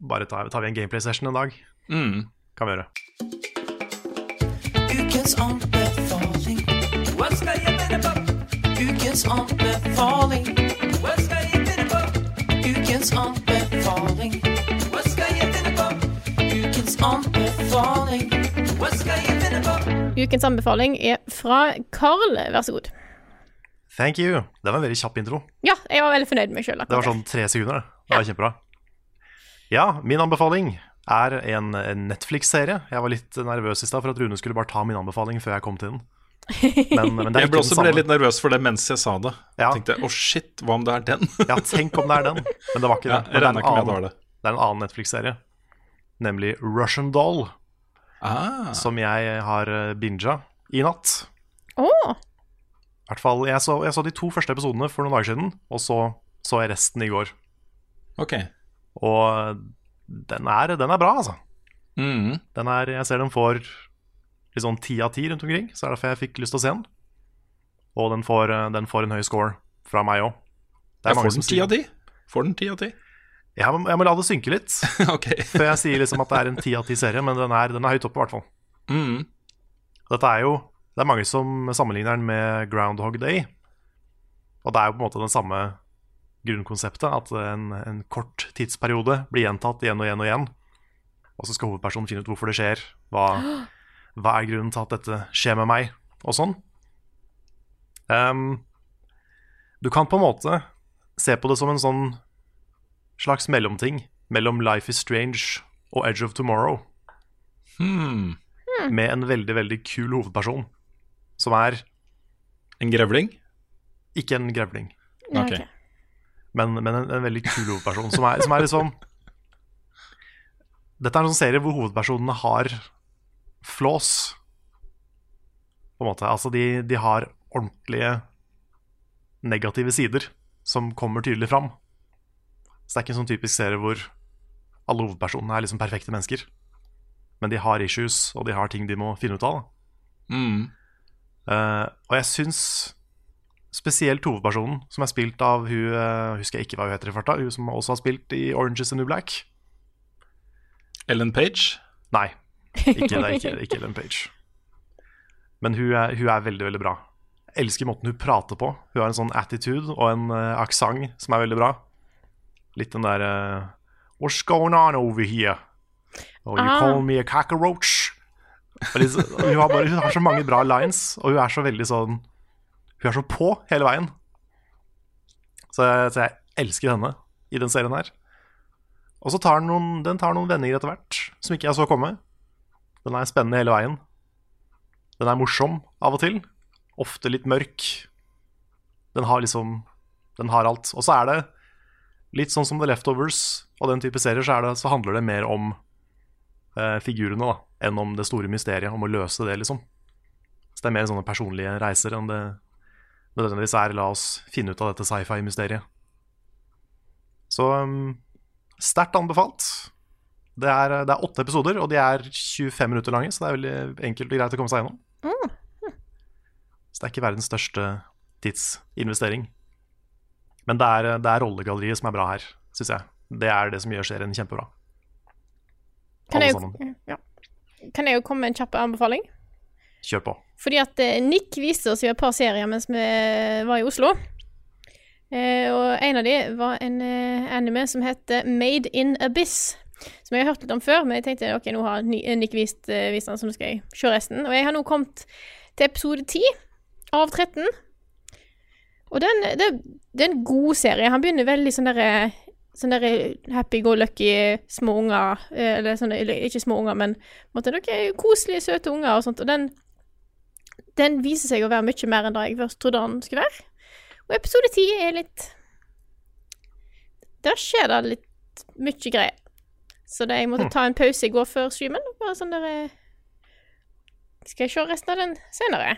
Bare tar, tar vi en gameplay session en dag. Mm. Kan vi gjøre. Ukens anbefaling. Hva skal jeg finne på? Ukens anbefaling. Hva skal jeg finne på? Ukens anbefaling. Ukens anbefaling. Er fra Carl, vær så god. Thank you. Det var en veldig kjapp intro. Ja, jeg var veldig fornøyd med meg sjøl. Det var sånn tre sekunder. det. Det var kjempebra. Ja, min anbefaling er en, en Netflix-serie. Jeg var litt nervøs i stad for at Rune skulle bare ta min anbefaling før jeg kom til den. Men, men det er Jeg ikke ble den også ble litt nervøs for det mens jeg sa det. Ja. Jeg tenkte å shit, hva om det er den? Ja, tenk om det er den. Men det var ikke Ja, det. jeg det, er regner en med det var annen, det. det er en annen Netflix-serie, nemlig Russian Doll, Ah, som jeg har eh, binga i natt. Oh. I hvert fall, jeg så, jeg så de to første episodene for noen dager siden, og så så jeg resten i går. ok. Og den er, den er bra, altså. Mm. Den er, jeg ser den får litt sånn ti av ti rundt omkring, så er det derfor jeg fikk lyst til å se den. Og den får, eh, den får en høy score fra meg òg. Jeg får den ti av ti. Får den ti av ti. Jeg må, jeg må la det synke litt ok. før jeg sier liksom at det er en ti av ti serie, men den er, den er høyt oppe, i hvert fall. Mm. Dette er jo Det er mange som sammenligner den med Groundhog Day. Og det er jo på en måte den samme grunnkonseptet, at en, en kort tidsperiode blir gjentatt igjen og igjen og igjen. Og så skal hovedpersonen finne ut hvorfor det skjer, hva, hva er grunnen til at dette skjer med meg, og sånn. Um, du kan på en måte se på det som en sånn slags mellomting mellom Life is Strange og Edge of Tomorrow Hmm. med en veldig, veldig kul hovedperson. Som er En grevling? Ikke en grevling, Ja, Ok. ok. men, men en, en veldig kul hovedperson. Som er, som er liksom Dette er en sånn serie hvor hovedpersonene har flås. På en måte. Altså, de, de har ordentlige negative sider som kommer tydelig fram. Så det er ikke en sånn typisk serie hvor Alle hovedpersonene er liksom perfekte mennesker. Men de har issues, og de har ting de må finne ut av. da. Mm. Uh, og jeg syns spesielt hovedpersonen, som er spilt av hun uh, Husker jeg ikke hva hun heter i farta, hun som også har spilt i Orange is the New Black. Ellen Page. Nei, ikke, det er ikke, ikke Ellen Page. Men hun er, hun er veldig, veldig bra. Jeg elsker måten hun prater på. Hun har en sånn attitude og en uh, aksent som er veldig bra. Litt den der eh, What's going on over here? Oh, you Ah. call me a cockroach? Liksom, hun, har bare, hun har så mange bra lines, og hun er så veldig sånn Hun er så på hele veien. Så så jeg elsker henne i den serien her. Og så tar den noen, den tar noen vendinger etter hvert som ikke jeg så komme. Den er spennende hele veien. Den er morsom av og til. Ofte litt mørk. Den har liksom Den har alt. Og så er det litt sånn som The Leftovers og den type serier, så, det, så handler det mer om eh, figurene da, enn om det store mysteriet, om å løse det, liksom. Så det er mer sånne personlige reiser enn det nødvendigvis er la oss finne ut av dette sci-fi-mysteriet. Så um, sterkt anbefalt. Det er, det er åtte episoder, og de er 25 minutter lange, så det er veldig enkelt og greit å komme seg gjennom. Så det er ikke verdens største tidsinvestering. Men det er, det er rollegalleriet som er bra her, syns jeg. Det er det som gjør serien kjempebra. Kan jeg, sammen. ja. kan jeg jo komme med en kjapp anbefaling? Kjør på. Fordi at eh, Nick viste oss jo et par serier mens vi var i Oslo. Eh, og en av de var en eh, anime som heter Made in Abyss. Som jeg har hørt litt om før, men jeg tenkte ok, nå har Nick vist, eh, vist den, så nå skal jeg se resten. Og jeg har nå kommet til episode 10 av 13. Og den, det, det er en god serie. Han begynner veldig sånn derre Sånn der happy-go-lucky små unger. eh, Eller sånne, ikke små unger, men måtte, en noen koselige, søte unger og sånt. Og den den viser seg å være mye mer enn det jeg først trodde den skulle være. Og episode ti er litt Der skjer det litt mye greier. Så det, jeg måtte ta en pause i går før streamen. Bare sånn der eh, Skal jeg se resten av den senere?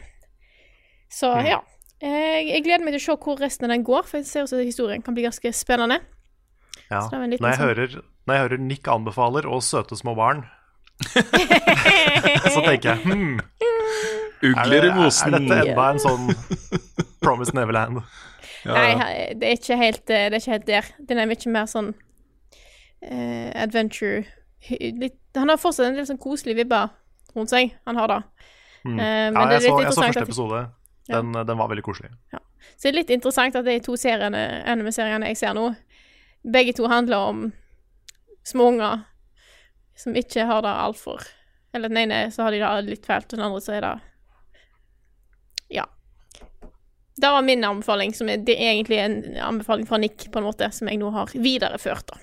Så ja. Jeg, jeg gleder meg til å se hvor resten av den går, for jeg ser også at historien kan bli ganske spennende. Ja. Så det en liten Når, jeg sånn- hører, når jeg hører Nick anbefaler og søte små barn, så tenker jeg hmm, er, Ugler i er, mosen. er dette enda en sånn Promised Neverland? Ja, ja. Nei, det er ikke helt, eh, det er ikke helt der. Den er mye mer sånn uh, adventure litt, Han har fortsatt en del sånn koselig vibber rundt seg. Han har det. Mm. Uh, men Ja, det er jeg så, jeg så første at- episode. Den, den var veldig koselig. Så det er litt interessant at de to seriene, anime-seriene jeg ser nå, begge to handler om små unger som ikke har det altfor Eller den ene så har de det litt fælt, og den andre så er det Ja. Det var min anbefaling, som er, det er egentlig en anbefaling fra Nick, på en måte, som jeg nå har videreført, da.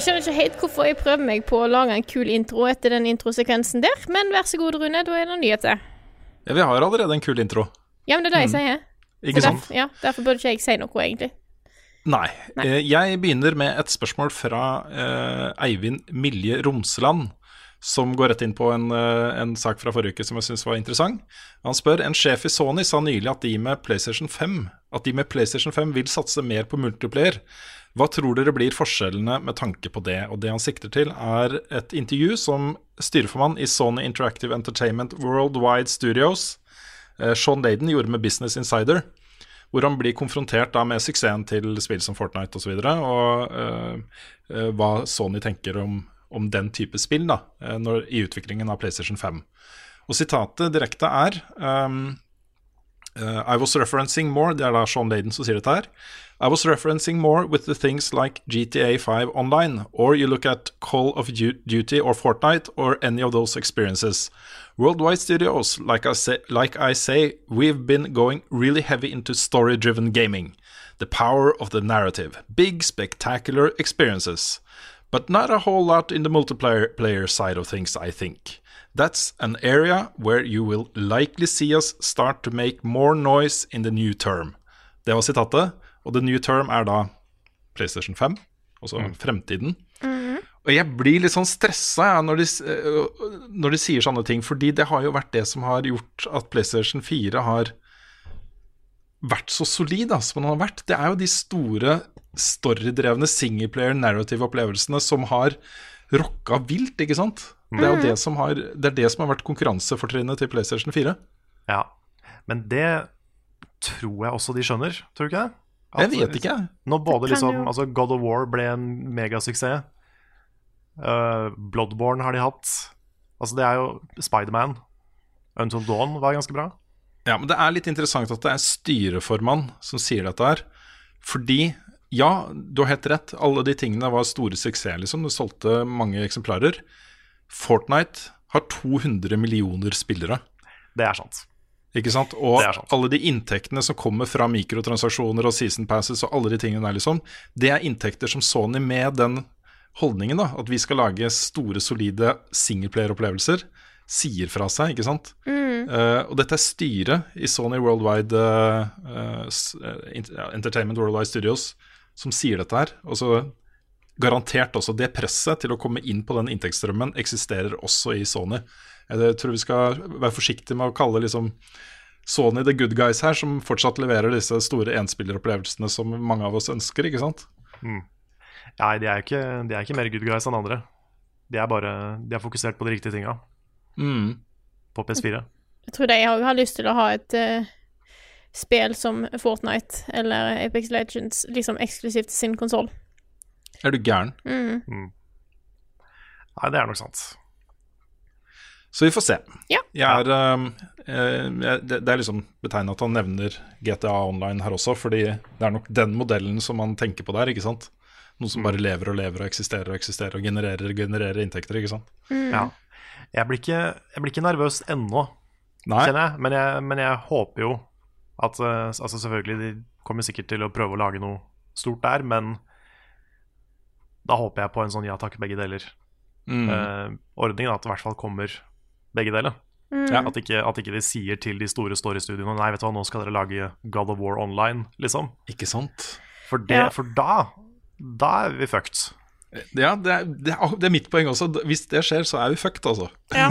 Jeg skjønner ikke helt hvorfor jeg prøver meg på å lage en kul intro etter den introsekvensen der, men vær så god, Rune, da er det nyheter. Ja, vi har allerede en kul intro. Ja, men det er det jeg sier. Ikke sant? Derfor, ja, derfor burde ikke jeg si noe, egentlig. Nei. Nei. Eh, Jeg begynner med et spørsmål fra uh, Eivind Milje Romsland, som går rett inn på en, eh, en sak fra forrige uke som jeg syns var interessant. Han spør en sjef i Sony sa nylig at de med PlayStation 5 At de med PlayStation 5 vil satse mer på multiplayer. Hva tror dere blir forskjellene med tanke på det? Og det han sikter til, er et intervju som styreformann i Sony Interactive Entertainment Worldwide Studios, eh, Sean Laden, gjorde med Business Insider hvor han blir konfrontert da med suksessen til spill som Fortnite osv., og, så videre, og øh, hva Sony tenker om, om den type spill da, når, i utviklingen av PlayStation 5. Og sitatet direkte er um, uh, I was referencing more Det er da Sean Laden som sier dette her. I was referencing more with the things like GTA 5 online, or you look at Call of Duty or Fortnite or any of those experiences. Worldwide Studios, like I say, like I say we've been going really heavy into story driven gaming. The power of the narrative. Big, spectacular experiences. But not a whole lot in the multiplayer player side of things, I think. That's an area where you will likely see us start to make more noise in the new term. Det var sitatet, og the new term er da PlayStation 5, altså fremtiden. Og jeg blir litt sånn stressa ja, når, de, øh, når de sier sånne ting, fordi det har jo vært det som har gjort at PlayStation 4 har vært så solid da, som den har vært. Det er jo de store storydrevne singleplayer narrative opplevelsene som har rocka vilt, ikke sant? Det er jo det som har, det er det som har vært konkurransefortrinnet til PlayStation 4. Ja. Men det tror jeg også de skjønner, tror du ikke det? Jeg vet ikke. Når både liksom, jo- altså God of War ble en megasuksess, uh, Bloodborne har de hatt Altså Det er jo Spiderman. Until Dawn var ganske bra. Ja, men det er litt interessant at det er styreformann som sier dette her. Fordi, ja, du har helt rett, alle de tingene var store suksesser, liksom. Du solgte mange eksemplarer. Fortnite har 200 millioner spillere. Det er sant. Ikke sant? Og alle de inntektene som kommer fra mikrotransaksjoner og season passes og alle de tingene der, liksom, det er inntekter som Sony med den holdningen, da, at vi skal lage store, solide singleplayer-opplevelser, sier fra seg, ikke sant? Eh, og dette er styret i Sony Worldwide uh, ja, Entertainment Worldwide Studios som sier dette her. Og så garantert også det presset til å komme inn på den inntektsstrømmen eksisterer også i Sony. Jeg tror vi skal være forsiktige med å kalle liksom Sony the good guys her, som fortsatt leverer disse store enspilleropplevelsene som mange av oss ønsker, ikke sant? Nei, de er ikke, de er ikke mer good guys enn andre. De er bare De er fokusert på de riktige tinga Mm. på PS4. Jeg tror de òg har lyst til å ha et uh, spill som Fortnite eller Apex Legends liksom eksklusivt til sin konsoll. Er du gæren? Mm. Nei, det er nok sant. Så vi får se. Ja. Jeg er, um, eh, jeg- det, er liksom betegnet at han nevner GTA Online her også, fordi det er nok den modellen som man tenker på der, ikke sant? Noe som bare lever og lever og eksisterer og eksisterer og genererer og genererer inntekter, ikke sant? Ja. Jeg blir ikke, jeg blir ikke nervøs ennå, Nei, kjenner jeg. Men, jeg. men jeg håper jo at eh, Altså selvfølgelig, de kommer sikkert til å prøve å lage noe stort der, men da håper jeg på en sånn ja takk, begge deler. mm, Eh, ordningen at det i hvert fall kommer begge deler. Mm. At, ikke, at ikke de sier til de store storystudioene Nei, vet du hva, nå skal dere lage God of War online, liksom. ikke sant? For, det, Ja. for da Da er vi fucked. Ja, det er, det, er, det er mitt poeng også. Hvis det skjer, så er vi fucked, altså. Ja.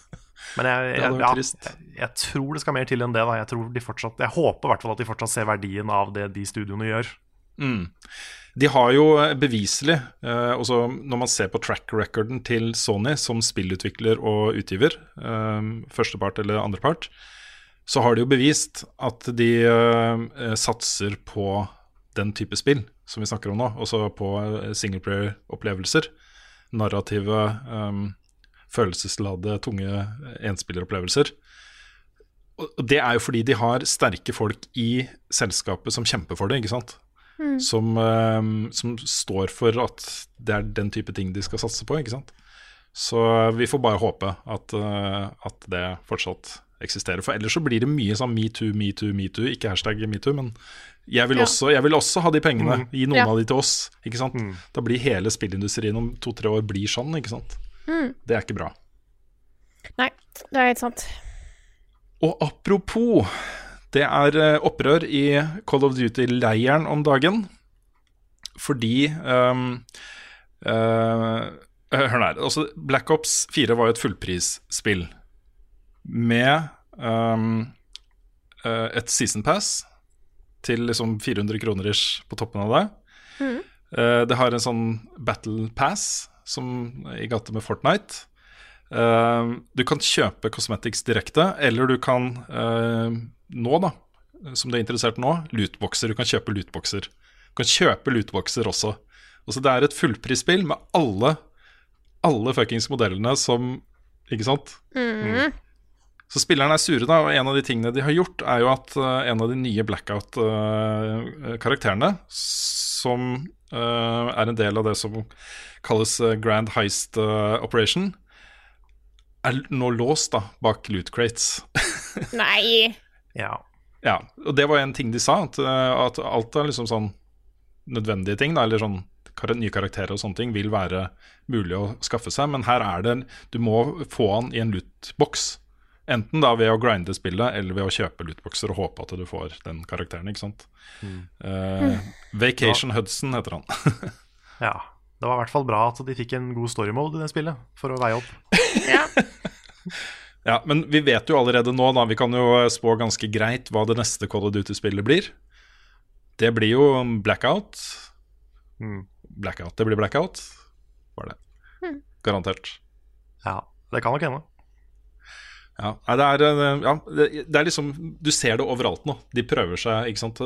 Men jeg, jeg, ja, jeg, jeg tror det skal mer til enn det. Da. Jeg, tror de fortsatt, jeg håper i hvert fall at de fortsatt ser verdien av det de studioene gjør. Mm. De har jo eh, beviselig, eh, også når man ser på track recorden til Sony som spillutvikler og utgiver, eh, førstepart eller andrepart, så har de jo bevist at de satser på den type spill som vi snakker om nå, også på singleplayer-opplevelser. Narrative, følelsesladde, tunge enspilleropplevelser. Og det er jo fordi de har sterke folk i selskapet som kjemper for det, ikke sant? Som, eh, som står for at det er den type ting de skal satse på, ikke sant? Så vi får bare håpe at, eh, at det fortsatt eksisterer. For ellers så blir det mye sånn metoo, metoo, metoo. Ikke hashtag metoo, men jeg vil, Ja. også, jeg vil også ha de pengene. Gi noen Ja. av de til oss. Ikke sant? Da blir hele spillindustrien om to-tre år blir sånn, ikke sant? Det er ikke bra. Nei, det er helt sant. Og apropos, det er eh, opprør i Call of Duty-leiren om dagen. Fordi um, uh, Hør her. Altså, Black Ops 4 var jo et fullprisspill med um, et season pass til liksom 400 kroner ish på toppen av det. Eh, det har en sånn battle pass som i gate med Fortnite. Uh, du kan kjøpe cosmetics direkte, eller du kan nå, da, som du er interessert nå, lootboxer. Du kan kjøpe lootboxer. Du kan kjøpe lootboxer også. Altså, det er et fullprisspill med alle, alle fuckings modellene som Ikke sant? Så spillerne er sure, da, og en av de tingene de har gjort, er jo at uh, en av de nye Blackout-karakterene, som uh, er en del av det som kalles eh, Grand Heist eh, Operation, er nå låst da, bak loot crates. Nei. Ja. ja, og det var en ting de sa, at, eh, at alt er liksom sånn nødvendige ting, da, eller sånn nye karakterer og sånne ting vil være mulig å skaffe seg, men her er det Du må få han i en lootbox. Enten da ved å grinde spillet eller ved å kjøpe lootboxer og håpe at du får den karakteren. ikke sant? Eh, Vacation Hudson heter han. Ja. Det var i hvert fall bra at de fikk en god story mode i det spillet, for å veie opp. Ja. Ja, Men vi vet jo allerede nå, da, vi kan jo spå ganske greit hva det neste Call of Duty-spillet blir. Det blir jo Blackout. Mm. Blackout, Det blir Blackout, var det. Garantert. Ja, det kan nok hende. Ja, nei, det er, eh, ja, det, det er liksom Du ser det overalt nå. De prøver seg, ikke sant.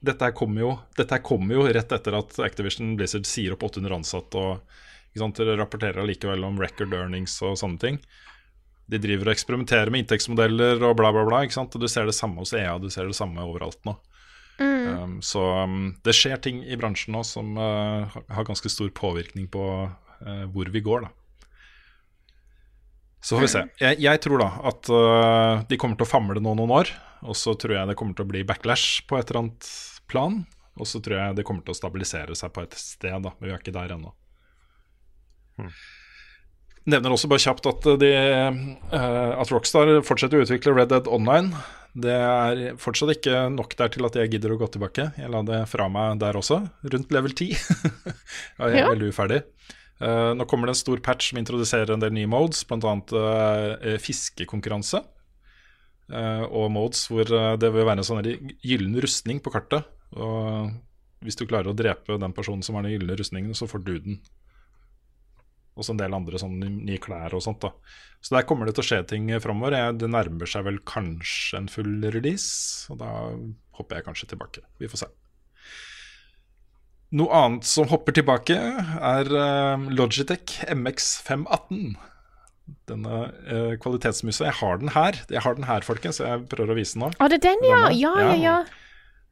Dette her kommer jo, dette her kommer jo rett etter at Activision Blizzard sier opp 800 ansatte og ikke sant, rapporterer allikevel om record earnings og sånne ting. De driver og eksperimenterer med inntektsmodeller og bla, bla, bla. ikke sant? Og du ser det samme hos EA, du ser det samme overalt nå. Um, så um, det skjer ting i bransjen nå som uh, har- ganske stor påvirkning på uh, hvor vi går, da. Så får vi se. Jeg, jeg tror da at uh, de kommer til å famle nå noen år. Og så tror jeg det kommer til å bli backlash på et eller annet plan. Og så tror jeg det kommer til å stabilisere seg på et sted, da. Men vi er ikke der ennå. Nevner også bare kjapt at, de, eh, at Rockstar fortsetter å utvikle Red Dead Online. Det er fortsatt ikke nok der til at jeg gidder å gå tilbake. Jeg la det fra meg der også, rundt level 10. ja, jeg er Ja. veldig uferdig. Uh, nå kommer det en stor patch som introduserer en del nye modes, bl.a. Uh, fiskekonkurranse. Uh, og modes hvor eh, det vil være en sånn gyllen rustning på kartet. Og hvis du klarer å drepe den personen som har den gylne rustningen, så får du den. Og så en del andre sånne nye klær og sånt. da Så der kommer det til å skje ting framover. Det nærmer seg vel kanskje en full release, og da hopper jeg kanskje tilbake. Vi får se. Noe annet som hopper tilbake, er eh, Logitech MX518. Denne uh, kvalitetsmusa. Jeg har den her, Jeg har den her, folkens. Jeg prøver å vise den nå. Å, det er den, ja. Ja, ja, ja.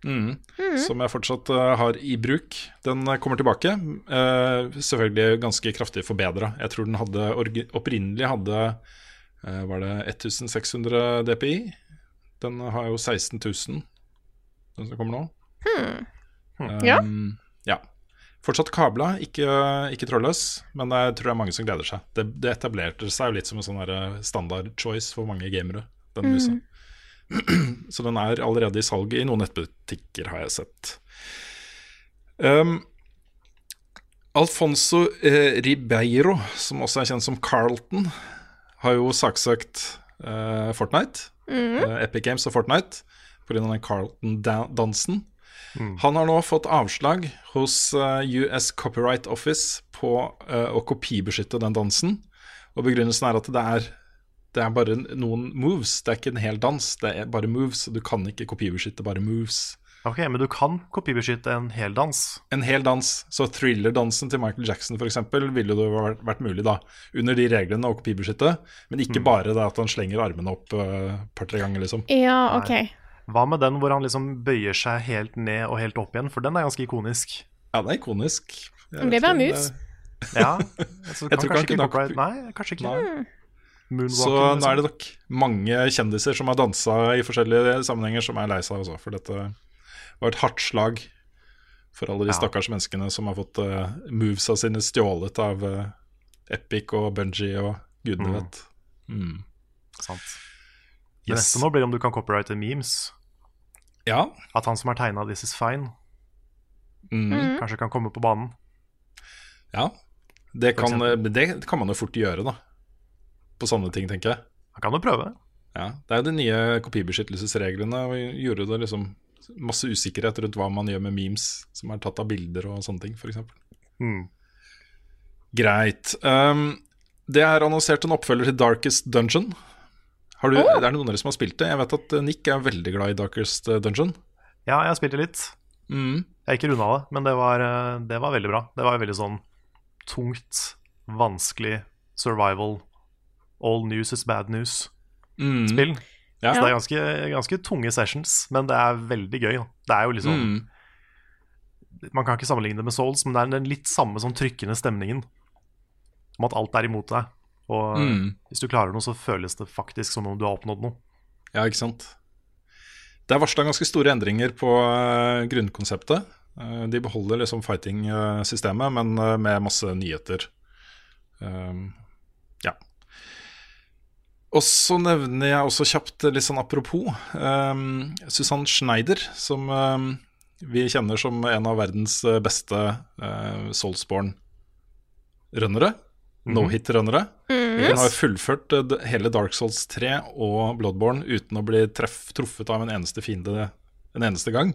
Mm. Som jeg fortsatt eh, har i bruk. Den eh, kommer tilbake. eh, selvfølgelig ganske kraftig forbedra. Jeg tror den hadde opprinnelig hadde Var det 1600 DPI? Den har jo 16 000, den som kommer nå. Ja. Um, ja. Fortsatt kabla, ikke, ikke trådløs, men jeg tror det er mange som gleder seg. Det, det etablerte seg jo litt som en sånn standard choice for mange gamere, den musa. Så den er allerede i salg i noen nettbutikker, har jeg sett. Um, Alfonso eh, Ribeiro, som også er kjent som Carlton, har jo saksøkt eh, Fortnite, eh, Epic Games og Fortnite, pga. den Carlton-dansen. Han har nå fått avslag hos eh, US Copyright Office på eh, å kopibeskytte den dansen. Og begrunnelsen er at det er, det er bare noen moves, det er ikke en hel dans, det er bare moves. Du kan ikke kopibeskytte bare moves. Ok, Men du kan kopibeskytte en hel dans. En hel dans, så thriller-dansen til Michael Jackson f.eks. ville det vært, vært mulig, da, under de reglene å kopibeskytte, men ikke bare det at han slenger armene opp et uh, par-tre ganger, liksom. Ja, OK. Hva med den hvor han liksom bøyer seg helt ned og helt opp igjen? For den er ganske ikonisk. Ja, det er ikonisk. Jeg det er bare mus. moves. Ja, altså, Jeg tror ikke han kunne copyright- Nei, kanskje ikke. Nei. Så nå er liksom. det nok mange kjendiser som har dansa i forskjellige sammenhenger, som er lei seg også, for dette var et hardt slag for alle de Ja. stakkars menneskene som har fått uh, movesa sine stjålet av uh, Epic og Bungee og gudene Mm. vet. Mm. Sant. Det neste nå blir om du kan copyrighte memes. Ja. At han som har tegna This Is Fine, Mm. kanskje kan komme på banen. ja. Det kan, eh, det kan man jo fort gjøre, da. På sånne ting, tenker jeg. Han kan jo prøve. Ja, Det er jo de nye kopibeskyttelsesreglene. Og gjorde det liksom masse usikkerhet rundt hva man gjør med memes som er tatt av bilder og sånne ting, f.eks. Mm. Greit. Um, det er annonsert en oppfølger til Darkest Dungeon. Har du, Er det noen av dere som har spilt det? Jeg vet at eh, Nick er veldig glad i Darkest eh, Dungeon. Ja, jeg har spilt det litt. Mm. Jeg har ikke runda det, men det var, eh, det var veldig bra. Det var veldig sånn tungt, vanskelig survival. All news is bad news-spill. Mm. Ja. Så det er ganske, ganske tunge sessions, men det er veldig gøy. Det er jo liksom Mm. Man kan ikke sammenligne det med Souls, men det er den litt samme sånn trykkende stemningen. Om at alt er imot deg. Og Mm. hvis du klarer noe, så føles det faktisk som om du har oppnådd noe. Ja, ikke sant. Det er varsla ganske store endringer på eh, grunnkonseptet. Eh, de beholder liksom fighting-systemet, men eh, med masse nyheter. Um. Og så nevner jeg også kjapt, eh, litt sånn apropos, um, Susann Schneider, som um, vi kjenner som en av verdens eh, beste uh, Soulsborne-rønnere. No-hit-rønnere. Hun har fullført uh, hele Dark Souls 3 og Bloodborne uten å bli treff, truffet av en eneste fiende en eneste gang.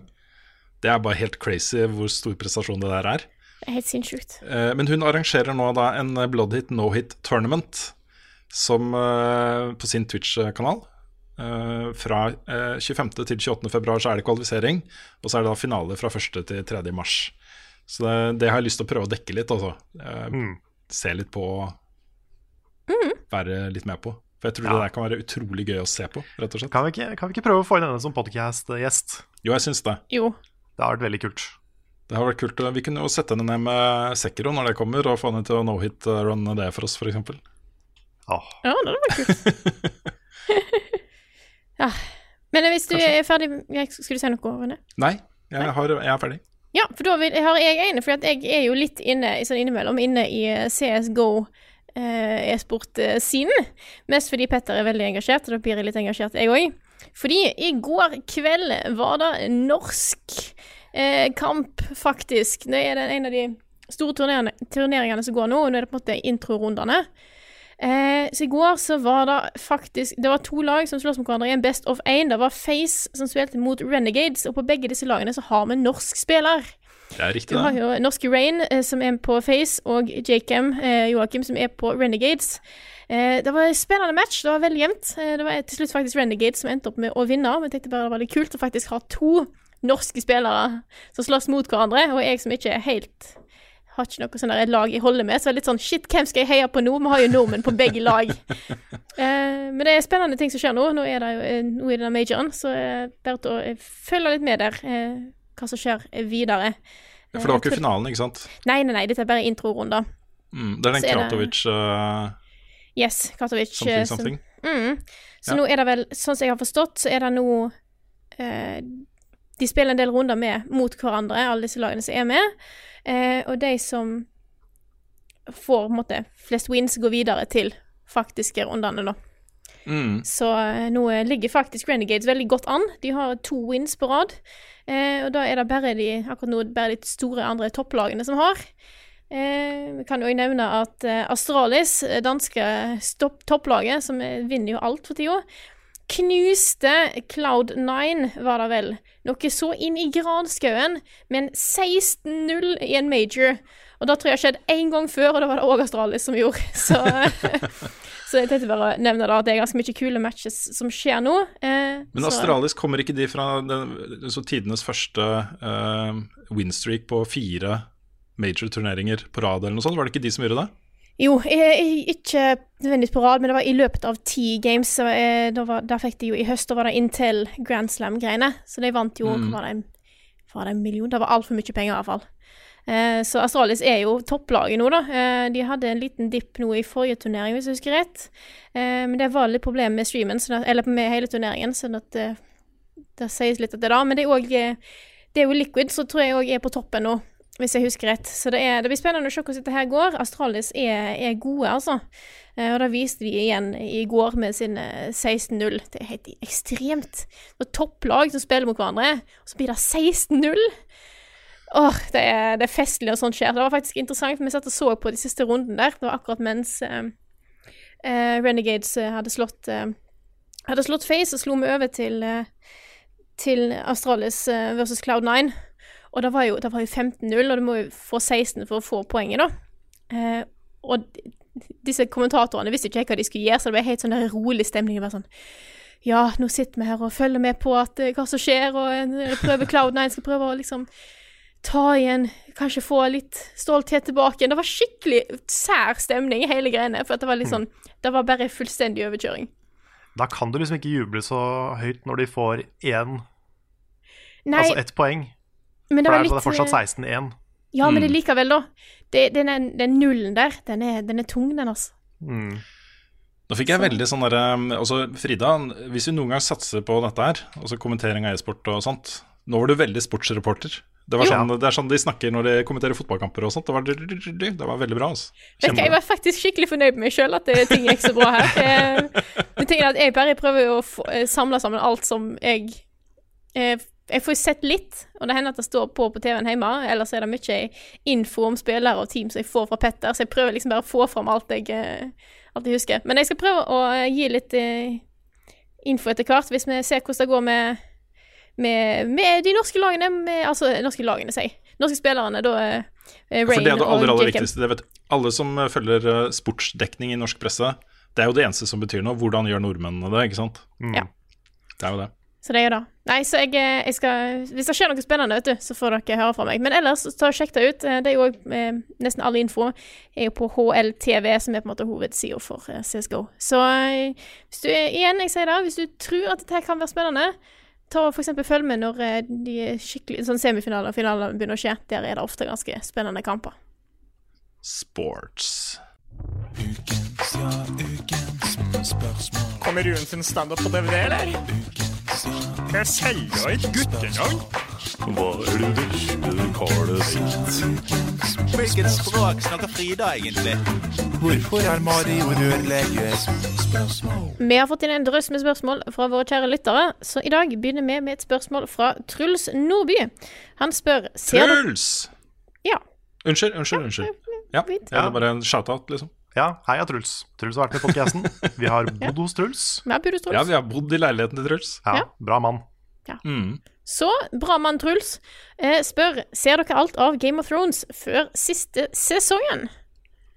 Det er bare helt crazy hvor stor prestasjon det der er. Det er helt sinnssykt. Uh, Men hun arrangerer nå da en eh, Bloodhit no-hit tournament som eh, på sin Twitch-kanal. Eh, fra eh, 25. til 28. februar så er det kvalifisering, og så er det da finale fra 1. til 3. mars. Så det, det har jeg lyst til å prøve å dekke litt, altså. Eh, Mm. Se litt på Være litt med på. For jeg tror Ja. det der kan være utrolig gøy å se på, rett og slett. Kan vi ikke, kan vi ikke prøve å få inn henne som podcast-gjest? Jo, jeg syns det. Jo. Det har vært veldig kult. Det har vært kult. Vi kunne jo sette henne ned med Sekiro når det kommer, og få henne til å no-hit-runne det for oss, f.eks. Åh. Ja, det var kult. ja. Men hvis du er ferdig Skal du si noe, Rune? Nei, jeg, har, jeg er ferdig. Ja, for da vil, har jeg en, for jeg er jo litt inne sånn innimellom inne i eh, CSGO eh, e-sport-scenen. Mest fordi Petter er veldig engasjert, og da blir jeg litt engasjert, jeg òg. Fordi i går kveld var det norsk eh, kamp, faktisk. Det er det en av de store turneringene, turneringene som går nå, og nå er det på en måte introrundene. Eh, så i går så var det faktisk Det var to lag som sloss mot hverandre i en Best of 1. Det var Face som spilte mot Renegades, og på begge disse lagene så har vi norsk spiller. Det er riktig, Du har jo norske Rain, eh, som er på Face, og Jakem, eh, Joakim, som er på Renegades. Eh, det var en spennende match. Det var veldig jevnt. Eh, det var til slutt faktisk Renegades som endte opp med å vinne. Men jeg tenkte bare det var litt kult å faktisk ha to norske spillere som slåss mot hverandre, og jeg som ikke er helt har ikke noe sånn lag jeg holder med, så det er litt sånn Shit, hvem skal jeg heie på nå? Vi har jo nordmenn på begge lag. Eh, men det er spennende ting som skjer nå. Nå er det jo eh, nå er det majoren, så eh, bare å eh, følge litt med der. Eh, hva som skjer videre. videre. For det var ikke finalen, ikke sant? Nei, nei, nei, dette er bare introrunder. Mm, det er den det- Kratovic uh, Yes, Kratovic. Something, something som- Mm. Så Ja. nå er det vel, sånn som jeg har forstått, så er det nå eh, De spiller en del runder med mot hverandre, alle disse lagene som er med. Eh, og de som får måte flest wins, går videre til faktiske rundene, da. Mm. Så eh, nå eh, ligger faktisk Renegades veldig godt an. De har to wins på rad. Eh, og da er det bare de akkurat nå bare de store andre topplagene som har. Eh, vi kan jo nevne at eh, Astralis, danske topplaget, som vinner jo alt for tida, knuste Cloud9, var det vel. Noe så inn i granskauen, en 16-0 i en major. Og det tror jeg har skjedd én gang før, og det var det òg Astralis som gjorde. Så, så jeg tenkte bare å nevne da at det er ganske mye kule matches som skjer nå. Eh, Men Astralis kommer ikke de fra den, så tidenes første eh, winstreak på fire major-turneringer på rad, eller noe sånt? Var det ikke de som gjorde det? Jo, eh, ikke nødvendigvis på rad, men det var i løpet av ti games. Så, eh, var, der fikk de jo I høst da var det Intel Grand Slam-greiene, så de vant jo Mm. var det, var det en million? Det var altfor mye penger, i hvert fall. Eh, så Astralis er jo topplaget nå, da. Eh, de hadde en liten dipp nå i forrige turnering, hvis jeg husker rett. Eh, men det var litt problem med streamen, at, eller med hele turneringen, sånn at det, det sies litt at det da. Men det er, også, eh, det er jo Liquid, så tror jeg òg er på toppen nå, hvis jeg husker rett. Så det, er, det blir spennende å se hvordan dette her går. Astralis er, er gode, altså. Eh, og det viste de igjen i går med sin eh, 16-0. Det er helt ekstremt. Det er topplag som spiller mot hverandre, og så blir det 16-0. Åh, det er, det er festlig når sånt skjer. Det var faktisk interessant, vi satt og så på de siste rundene der. Det var akkurat mens uh, uh, Renegades eh, hadde slått uh, hadde slått Face, og slo vi over til, eh, til Astralis eh, versus Cloud9. Og det var jo, det var jo 15-0, og du må jo få 16 for å få poenget, da. Eh, og disse kommentatorene visste ikke hva de skulle gjøre, så det ble helt sånn der rolig stemning. Var sånn Ja, nå sitter vi her og følger med på at, eh, hva som skjer, og eh, prøver Cloud9 skal prøve å liksom ta igjen, kanskje få litt stolthet tilbake. Det var skikkelig sær stemning i hele greiene, for det var litt sånn Det var bare fullstendig overkjøring. Da kan du liksom ikke juble så høyt når de får én, Nei, altså ett poeng. Men det var er, For det er fortsatt eh, 16-1. Ja, men det Mm. er likevel, da. Det, den, er- den nullen der, den er, den er tung, den, altså. Mm. Nå fikk jeg veldig sånn derre Altså, Frida, hvis du noen gang satser på dette her, altså kommentering av e-sport og sånt Nå var du veldig sportsreporter. Det, var sånn, det er sånn de snakker når de kommenterer fotballkamper og sånt. Det var, det var veldig bra. Altså. Vet du Jeg var faktisk skikkelig fornøyd med meg sjøl at det, ting gikk så bra her. Jeg, at jeg bare prøver å få, eh, samle sammen alt som jeg eh, Jeg får sett litt, og det hender at det står på på TV-en hjemme. Ellers er det mye info om spillere og team som jeg får fra Petter, så jeg prøver liksom bare å få fram alt jeg, eh, alt jeg husker. Men jeg skal prøve å eh, gi litt eh, info etter hvert, hvis vi ser hvordan det går med med, med de norske lagene, med, altså norske lagene, sier jeg. Norske spillerne, da eh, For det er det aller, aller viktigste. Det vet alle som følger sportsdekning i norsk presse. Det er jo det eneste som betyr noe. Hvordan gjør nordmennene det, ikke sant? Ja. Det er jo det. Så det er jo det. Nei, så jeg, eh, jeg skal Hvis det skjer noe spennende, vet du, så får dere høre fra meg. Men ellers, ta og sjekk det ut. Eh, Det er jo eh, Nesten all info er jo på HLTV, som er på en måte hovedsida for eh, CSGO. Så hvis du igjen, jeg sier det, hvis du tror at dette kan være spennende, ta og eksempel følg med når de skikkelig sånn semifinaler og finaler begynner å skje. Der er det ofte ganske spennende kamper. Sports. Kommer Ruen sin standup på DVD, eller? Jeg selger et guttenavn. Hva er det vesle karet sitt? Hvilket språk snakker Frida egentlig? Hvorfor er Mario rørlege? Vi har fått inn en drøss med spørsmål fra våre kjære lyttere, så i dag begynner vi med et spørsmål fra Truls Nordby. Han spør Truls! Ja. Unnskyld, unnskyld. unnskyld. Ja, ja, det er bare en shout-out, liksom. Ja, heia Truls. Truls har vært med i podkasten. Vi har bodd hos Truls. Vi har Budus Truls. Ja, vi har bodd i leiligheten til Truls. Ja, Ja. Bra mann. Mm. Så bra mann Truls eh, spør ser dere alt av Game of Thrones før siste sesongen.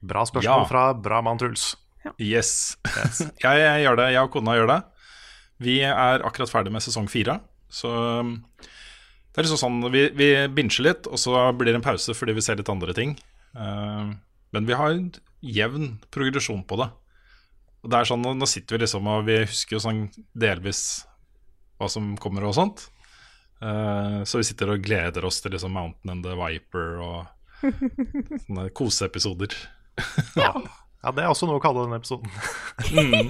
Bra spørsmål Ja. fra bra mann Truls. Yes. jeg, jeg gjør det. Jeg og kona gjør det. Vi er akkurat ferdig med sesong fire. Så um, det er liksom sånn Vi, vi binsjer litt, og så blir det en pause fordi vi ser litt andre ting. Uh, men vi har jevn progresjon på det. Og det er sånn, Nå sitter vi liksom og vi husker jo sånn delvis hva som kommer og sånt. Uh, så vi sitter og gleder oss til liksom Mountain and the Viper og sånne koseepisoder. Ja. ja, det er også noe å kalle denne episoden. Mm.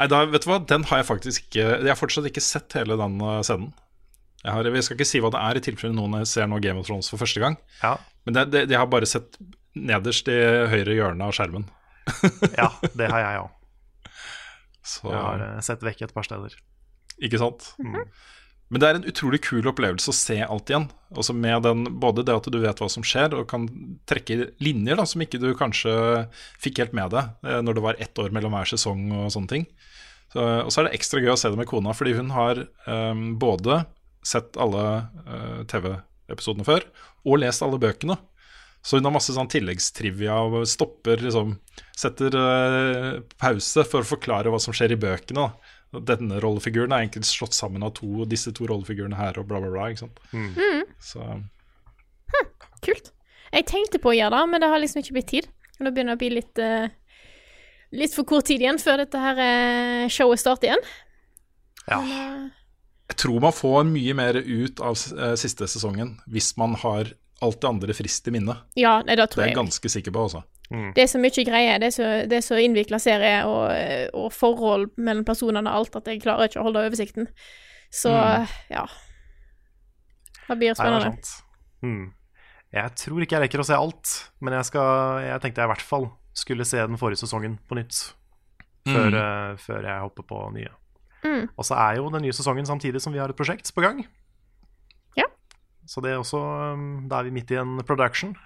Nei, da, vet du hva, den har jeg faktisk ikke Jeg har fortsatt ikke sett hele den uh, scenen. Jeg, har, jeg skal ikke si hva det er, i tilfelle noen ser nå Game of Thrones for første gang. Ja, Men det, det, jeg har bare sett nederst i høyre hjørne av skjermen. ja det har jeg òg. Jeg har eh, sett vekk et par steder. Ikke sant? Men det er en utrolig kul opplevelse å se alt igjen. Også med den, både det at du vet hva som skjer, og kan trekke linjer da, som ikke du kanskje fikk helt med deg eh, når det var ett år mellom hver sesong og sånne ting. Så, og så er det ekstra gøy å se det med kona, fordi hun har um, både sett alle uh, TV-episodene før, og lest alle bøkene. Så hun har masse sånn tilleggstrivia og stopper liksom Setter uh, pause for å forklare hva som skjer i bøkene. da. Denne rollefiguren er egentlig slått sammen av to, disse to rollefigurene her og bla, bla, bla. ikke sant? Mm. Så Kult. Jeg tenkte på å gjøre det, men det har liksom ikke blitt tid. Og Nå begynner det å bli litt uh, Litt for kort tid igjen før dette her eh, showet starter igjen. Ja. Men, jeg tror man får mye mer ut av siste sesongen hvis man har alt det andre frist i minne. ja, nei, det Det tror er jeg. jeg ganske sikker på, altså. Det er så mye greier. Det er så, det er så innvikla serie og, og forhold mellom personene og alt at jeg klarer ikke å holde oversikten. Så ja. Det blir Nei, det spennende. Mm. Jeg tror ikke jeg rekker å se alt, men jeg, skal, jeg tenkte jeg i hvert fall skulle se den forrige sesongen på nytt. Før, Mm. eh, før jeg hopper på nye. Mm. Og så er jo den nye sesongen samtidig som vi har et prosjekt på gang. Så det er også um, Da er vi midt i en production.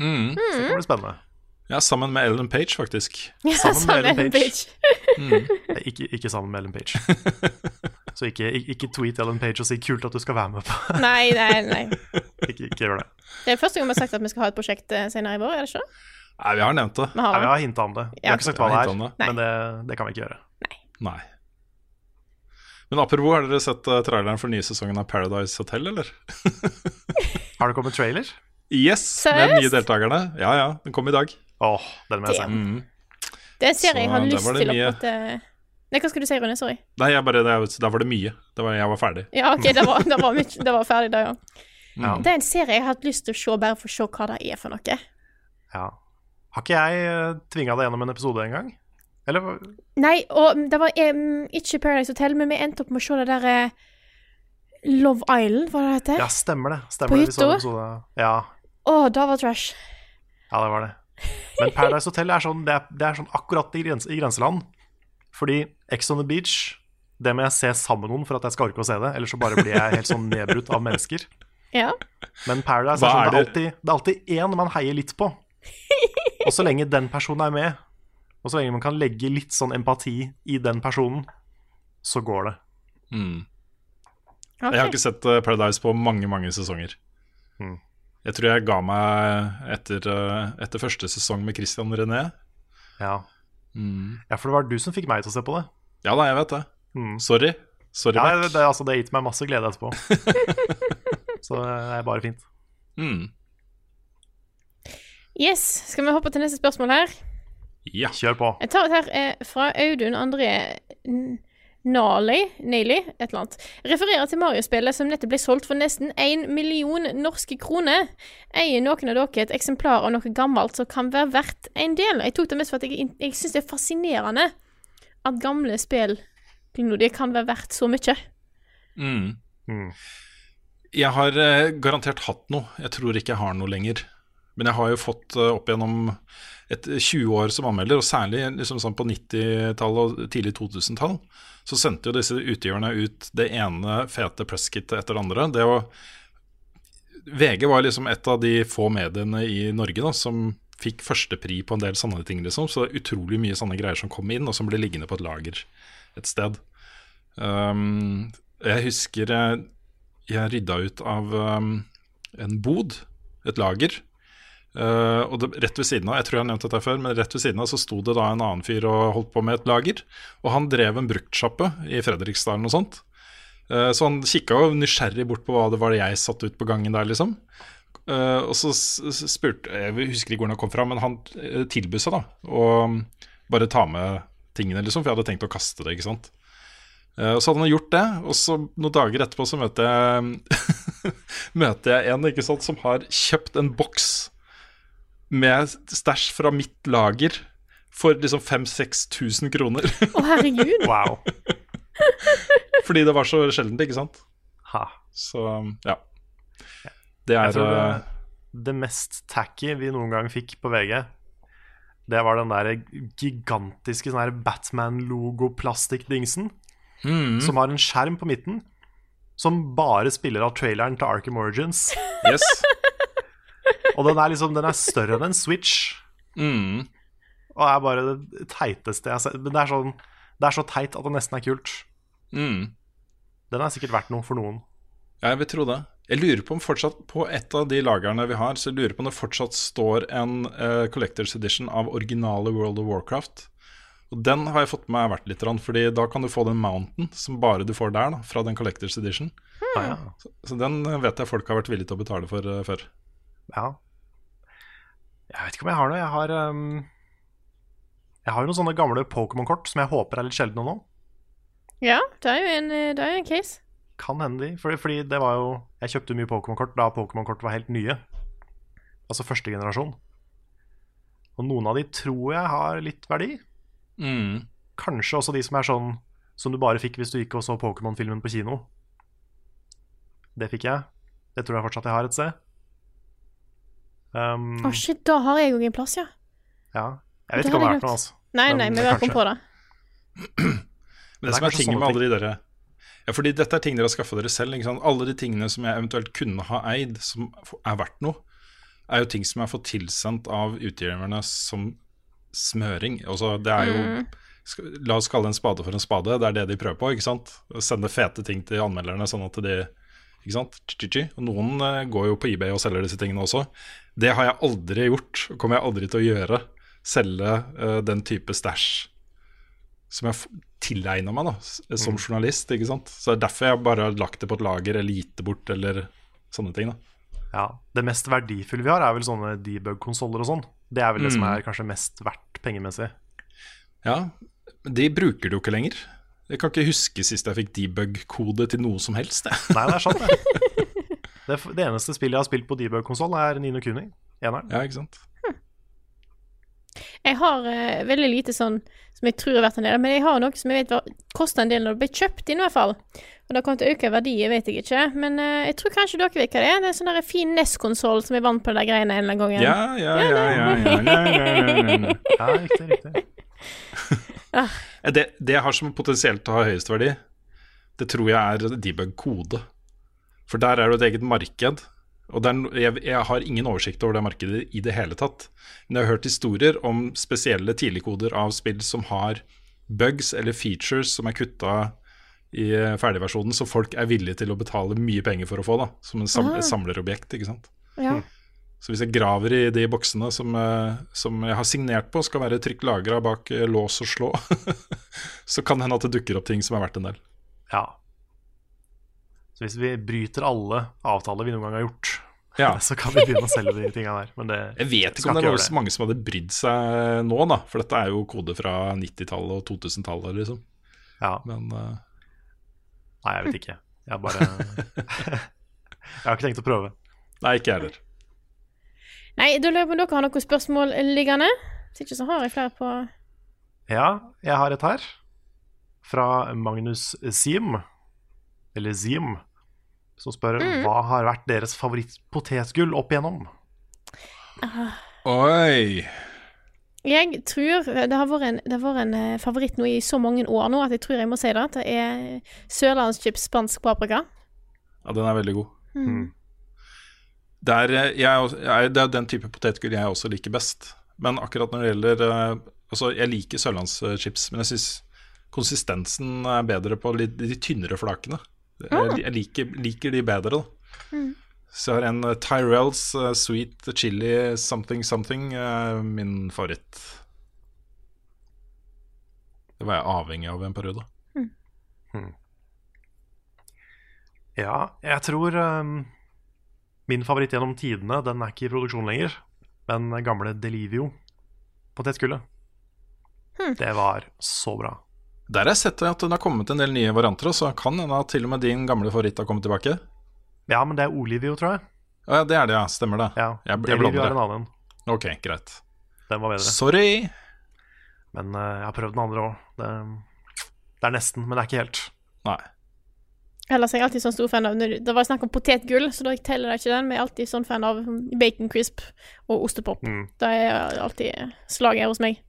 Mm. Så det kan bli spennende. Ja, sammen med Ellen Page, faktisk. Ja, Sammen med Ellen Page. Page. Mm. Ikke, ikke sammen med Ellen Page. Så ikke, ikke, tweet Ellen Page og si 'kult at du skal være med på'. Nei, nei, nei. ikke, ikke gjør det. Det er første gang vi har sagt at vi skal ha et prosjekt eh, senere i vår, er det ikke? Nei, vi har nevnt det. Vi har Nei, vi har hinta om det. Vi Ja. har ikke sagt hva det er, det. men det, det kan vi ikke gjøre. Nei. Nei. Men apropos, har dere sett eh, traileren for nye sesongen av Paradise Hotel, eller? Har det kommet trailer? Yes, med de nye deltakerne. Ja, ja, den kom i dag. Åh, den må jeg se. Mm. Det er en serie jeg Så har lyst til å Nei, hva skal du si, Rune? Sorry. Nei, jeg bare, det, der var det mye. Det var, jeg var ferdig. Ja, OK, det var, det var, mye, det var ferdig da, ja. Ja. Det er en serie jeg har hatt lyst til å se, bare for å se hva det er for noe. Ja. Har ikke jeg tvinga deg gjennom en episode engang? Eller Nei, og det var um, ikke Paradise Hotel, men vi endte opp med å se det derre Love Island, hva det heter? Ja, stemmer det. På Stemmer det. Vi så en hytta? Ja, Å, da var trash. ja, det var det. Men Paradise Hotel er sånn, det er, det er sånn akkurat i, grens, i grenseland. Fordi Ex on the Beach, det må jeg se sammen med noen for at jeg skal orke å se det. Ellers så bare blir jeg helt sånn nedbrutt av mennesker. Ja. Men Paradise er sånn, er det, er alltid, det er alltid én man heier litt på. Og så lenge den personen er med, og så lenge man kan legge litt sånn empati i den personen, så går det. Mm. Okay. Jeg har ikke sett eh, Paradise på mange, mange sesonger. Mm. Jeg tror jeg ga meg etter, eh, etter første sesong med Christian René. Ja. Mm. ja, for det var du som fikk meg til å se på det. Ja da, jeg vet det. Mm. Sorry. Sorry, Ja, Mac. det, altså, det har gitt meg masse glede etterpå. så det er bare fint. Mm. Yes, skal vi hoppe til neste spørsmål her? Ja. Kjør på. Jeg tar et her eh, fra Audun André Nali, Nali, et eller annet. Refererer til Mario-spillet som nettopp ble solgt for nesten én million norske kroner. Eier noen av dere et eksemplar av noe gammelt som kan være verdt en del? Jeg tok det mest for at jeg, jeg syns det er fascinerende at gamle spill kan være verdt så mye. Mm. Mm. Jeg har eh, garantert hatt noe. Jeg tror ikke jeg har noe lenger. Men jeg har jo fått eh, opp gjennom et 20 år som anmelder, og særlig liksom sånn på 90-tallet og tidlig 2000-tall, så sendte jo disse utgiverne ut det ene fete presskittet etter det andre. Det å VG var liksom et av de få mediene i Norge da, som fikk førstepri på en del sånne ting. liksom, Så det er utrolig mye sånne greier som kom inn, og som ble liggende på et lager et sted. Um, jeg husker jeg, jeg rydda ut av um, en bod, et lager. Uh, og det, rett ved siden av jeg tror jeg har nevnt dette før, men rett ved siden av så sto det da en annen fyr og holdt på med et lager. Og han drev en bruktsjappe i Fredrikstad og sånt. Uh, så han kikka jo nysgjerrig bort på hva det var det jeg satte ut på gangen der, liksom. Uh, og så spurte Jeg husker ikke hvor han kom fra, men han tilbød seg da å um, bare ta med tingene, liksom, for jeg hadde tenkt å kaste det, ikke sant. Og så hadde han gjort det, og så noen dager etterpå så møter jeg Møter jeg en ikke sant, som har kjøpt en boks med stæsj fra mitt lager for liksom 5000-6000 kroner. Å, herregud. Wow. Fordi det var så sjeldent, ikke sant. Ha. Så ja. Det er det, eh, det mest tacky vi noen gang fikk på VG, det var den der gigantiske sånn her Batman-logo-plastikkdingsen. mm, Som har en skjerm på midten som bare spiller av traileren til Arkham Origins. Yes. Og den er liksom Den er større enn en Switch. Mm, Og er bare det teiteste jeg har sett. Men det er, sånn, det er så teit at det nesten er kult. mm. Den er sikkert verdt noe for noen. Ja, jeg vil tro det. Jeg lurer på om fortsatt på et av de lagrene vi har, så jeg lurer på om det fortsatt står en uh, Collectors Edition av originale World of Warcraft. Og Den har jeg fått med meg verdt litt, fordi da kan du få den Mountain som bare du får der, da, fra den Collectors Edition. Ah, ja. Så, så den vet jeg folk har vært villige til å betale for uh, før. Ja. Jeg vet ikke om jeg har noe. Jeg har um, Jeg har jo noen sånne gamle Pokémon-kort som jeg håper er litt sjeldne nå. Ja, det er jo en, eh, det er en case. Kan hende de. Fordi, fordi det var jo Jeg kjøpte mye Pokémon-kort da Pokémon-kort var helt nye. Altså første generasjon. Og noen av de tror jeg har litt verdi. Mm. Kanskje også de som er sånn som du bare fikk hvis du gikk og så Pokémon-filmen på kino. Det fikk jeg. Det tror jeg fortsatt jeg har et sted. Um, oh, shit, da har jeg òg en plass, ja. ja. Jeg vet ikke om det har er noe, altså. Nei, nei, men vi kommet på det. Men det, er som er tingen med alle de dere Ja, fordi dette er ting dere har skaffa dere selv. Ikke sant? Alle de tingene som jeg eventuelt kunne ha eid, som er verdt noe, er jo ting som jeg har fått tilsendt av utgiverne som smøring. Altså, det er jo Mm. La oss kalle en spade for en spade. Det er det de prøver på. ikke sant? Å Sende fete ting til anmelderne sånn at de ikke sant? Og noen eh, går jo på eBay og selger disse tingene også. Det har jeg aldri gjort, og kommer jeg aldri til å gjøre. Selge uh, den type stæsj som jeg tilegna meg da, som journalist. ikke sant? Så det er derfor jeg bare har lagt det på et lager eller gitt det bort, eller sånne ting. da. Ja, Det mest verdifulle vi har, er vel sånne debug-konsoller og sånn. Det er vel det som Mm. er kanskje mest verdt pengemessig. Ja, men de bruker det jo ikke lenger. Jeg kan ikke huske sist jeg fikk debug-kode til noe som helst. Nei, det er sant, det. Det, det, eneste spillet jeg har spilt på Debug-konsoll, er Nino Kuni. Eneren. Ja, ikke sant? Hm. Jeg har uh, veldig lite sånn som jeg tror har vært en del, men jeg har noe som jeg vet var, kosta en del når det ble kjøpt inn, i hvert fall. Og det kom til å øke verdi, vet jeg ikke. Men uh, jeg tror kanskje dere vet hva det er. Det er sånn der fin NES-konsoll som jeg vant på de greiene en eller annen gang. Ja, ja, ja. ja, ja, ja, ja, ja, riktig, riktig. Ah. det, det har som potensielt å ha høyeste verdi, det tror jeg er debug-kode. For der er det et eget marked. Og det er, jeg, jeg har ingen oversikt over det markedet i det hele tatt. Men jeg har hørt historier om spesielle tidligkoder av spill som har bugs eller features som er kutta i eh, ferdigversjonen, så folk er villige til å betale mye penger for å få, da. Som en sam Ah. samlerobjekt, ikke sant. Ja. Så hvis jeg graver i de boksene som, eh, som jeg har signert på, skal være trygt lagra bak eh, lås og slå, så kan det hende at det dukker opp ting som er verdt en del. Ja. Så hvis vi bryter alle avtaler vi noen gang har gjort, Ja. så kan vi begynne å selge de tinga der. Men det Jeg vet ikke om det er så mange som hadde brydd seg nå, da. For dette er jo kode fra 90-tallet og 2000-tallet, liksom. Ja. Men uh... Nei, jeg vet ikke. Jeg bare Jeg har ikke tenkt å prøve. Nei, ikke jeg heller. Nei, da lurer jeg på om dere har noen spørsmål liggende. Hvis ikke så har jeg flere på Ja, jeg har et her. Fra Magnus Sim, eller Zim, som spør Mm. hva har vært deres favorittpotetgull opp igjennom? Oi! Jeg tror det har vært en, det har vært en eh, favoritt nå i så mange år nå at jeg tror jeg må si det. At det er sørlandschips spansk paprika. Ja, den er veldig god. Mm. Det er, eh, jeg, jeg, det er den type potetgull jeg også liker best. Men akkurat når det gjelder eh, Altså, jeg liker sørlandschips, men jeg syns konsistensen er bedre på de, de tynnere flakene. Jeg, jeg liker, liker de bedre, da. Mm. Så jeg har en eh, Tyrells uh, sweet chili something something, uh, min favoritt. Det var jeg avhengig av i en periode. Ja, jeg tror um, min favoritt gjennom tidene, den er ikke i produksjon lenger. Den gamle Delivio potetgullet. Hmm. Det var så bra. Der har jeg sett at det har kommet en del nye varianter, så kan hende at til og med din gamle favoritt har kommet tilbake. Ja, men det er Olivio, tror jeg. Ja, det er det, ja. Stemmer det. Ja, jeg, jeg blander. er en annen. Ok, greit. Den var bedre. Sorry. Men uh, jeg har prøvd den andre òg. Det, det er nesten, men det er ikke helt. Nei. Ellers er jeg alltid sånn stor fan av Det var snakk om potetgull, så da teller jeg ikke den, men jeg er alltid sånn fan av bacon crisp og ostepop. Mm. Det er alltid slaget hos meg.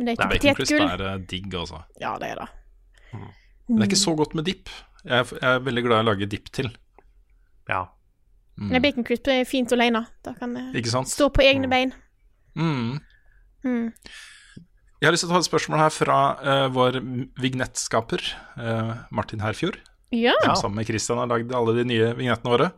Men det er ikke potetgull. Baconcrisp er eh, digg, altså. Ja, det er det. Men det er ikke så godt med dipp. Jeg, er- jeg er veldig glad i å lage dipp til. Ja. Mm. Men bacon crisp er fint alene. Da kan det stå på egne bein. Mm. Mm. Jeg har lyst til å ta et spørsmål her fra uh, vår vignettskaper, uh, Martin Herfjord. Ja. Som sammen med Christian har lagd alle de nye vignettene våre.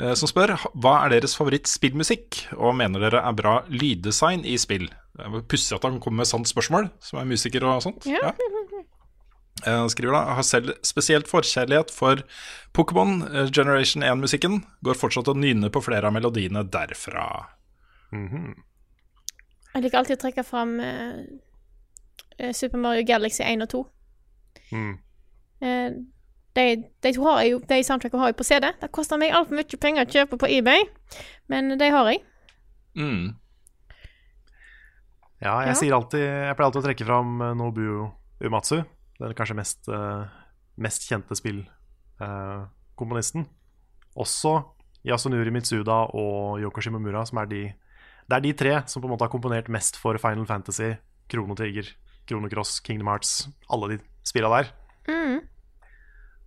Eh, Som spør hva er deres favoritt-spillmusikk, og mener dere er bra lyddesign i spill? Det er Pussig at han kommer med sånt spørsmål, som er musiker og sånt. Ja. ja. Han skriver da har selv spesielt forkjærlighet for Pokémon eh, Generation 1-musikken. Går fortsatt å nynne på flere av melodiene derfra. Jeg liker alltid å trekke fram eh, eh, Super Mario Galaxy 1 og 2. Mm. Eh, de, de to har jeg jo, de soundtrackene har jeg på CD. Det koster meg altfor mye penger å kjøpe på eBay, men de har jeg. Mm. Ja, jeg Ja. sier alltid Jeg pleier alltid å trekke fram Nobu Nobuo Uematsu. Den kanskje mest, uh, mest kjente spillkomponisten. Også Yasunuri Mitsuda og Yoko Shimomura, som er de Det er de tre som på en måte har komponert mest for Final Fantasy, Krono Trigger, Krono Cross, Kingdom Hearts, alle de spilla der. Mm.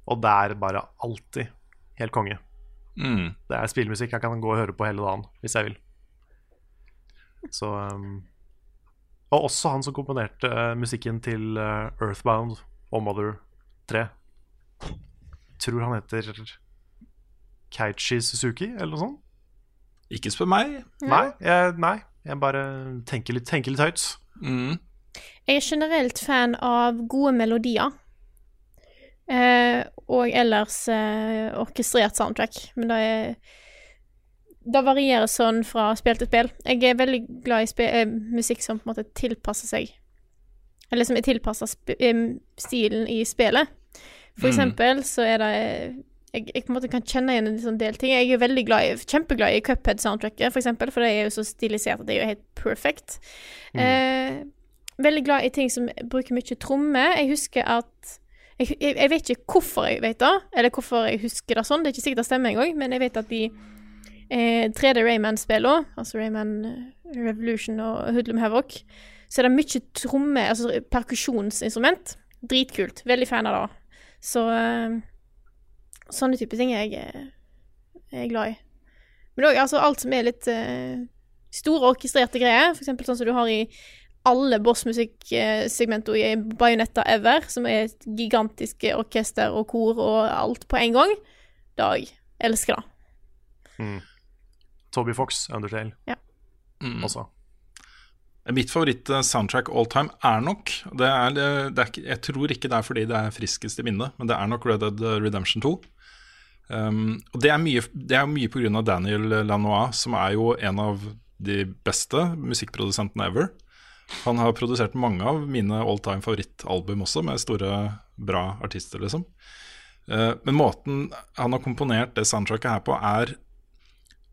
Og det er bare alltid helt konge. Mm. Det er spillmusikk jeg kan gå og høre på hele dagen hvis jeg vil. Så um, Og også han som komponerte uh, musikken til uh, Earthbound og Mother 3. Tror han heter Keiichi Suzuki, eller noe sånt. Ikke spør meg. Nei, jeg, nei, jeg bare tenker litt, tenker litt høyt. Mm. Jeg er generelt fan av gode melodier. Eh, og ellers eh, orkestrert soundtrack. Men det er Det varierer sånn fra spill til spill. Jeg er veldig glad i eh, musikk som på en måte tilpasser seg Eller som er tilpassa eh, stilen i spillet. For Mm. eksempel så er det jeg, jeg på en måte kan kjenne igjen en sånn del ting. Jeg er veldig glad i, kjempeglad i Cuphead-soundtracket, for eksempel, for det er jo så stilisert at det er jo helt perfect. Eh, veldig glad i ting som bruker mye trommer. Jeg husker at jeg, jeg, jeg vet ikke hvorfor jeg vet det, eller hvorfor jeg husker det sånn. Det er ikke sikkert det stemmer engang, men jeg vet at de eh, 3D Rayman-spillene, altså Rayman eh, Revolution og Hoodlum Havoc, så er det mye tromme, altså perkusjonsinstrument. Dritkult. Veldig fan av det. Så eh, sånne type ting er jeg, eh, er glad i. Men òg altså, alt som er litt eh, store orkestrerte greier, eksempel sånn som du har i alle bossmusikksegmenter i Bajonetta Ever, som er et gigantisk orkester og kor og alt på en gang. Da jeg elsker det. Mm. Toby Fox, Undertale, Ja. Mm. også. Mitt favoritt-soundtrack all time er nok det er, det er, Jeg tror ikke det er fordi det er friskest i minnet, men det er nok Red Dead Redemption 2. Um, og det er mye, det er mye pga. Daniel Lanois, som er jo en av de beste musikkprodusentene ever. Han har produsert mange av mine all time favorittalbum også, med store, bra artister, liksom. Eh, men måten han har komponert det soundtracket her på, er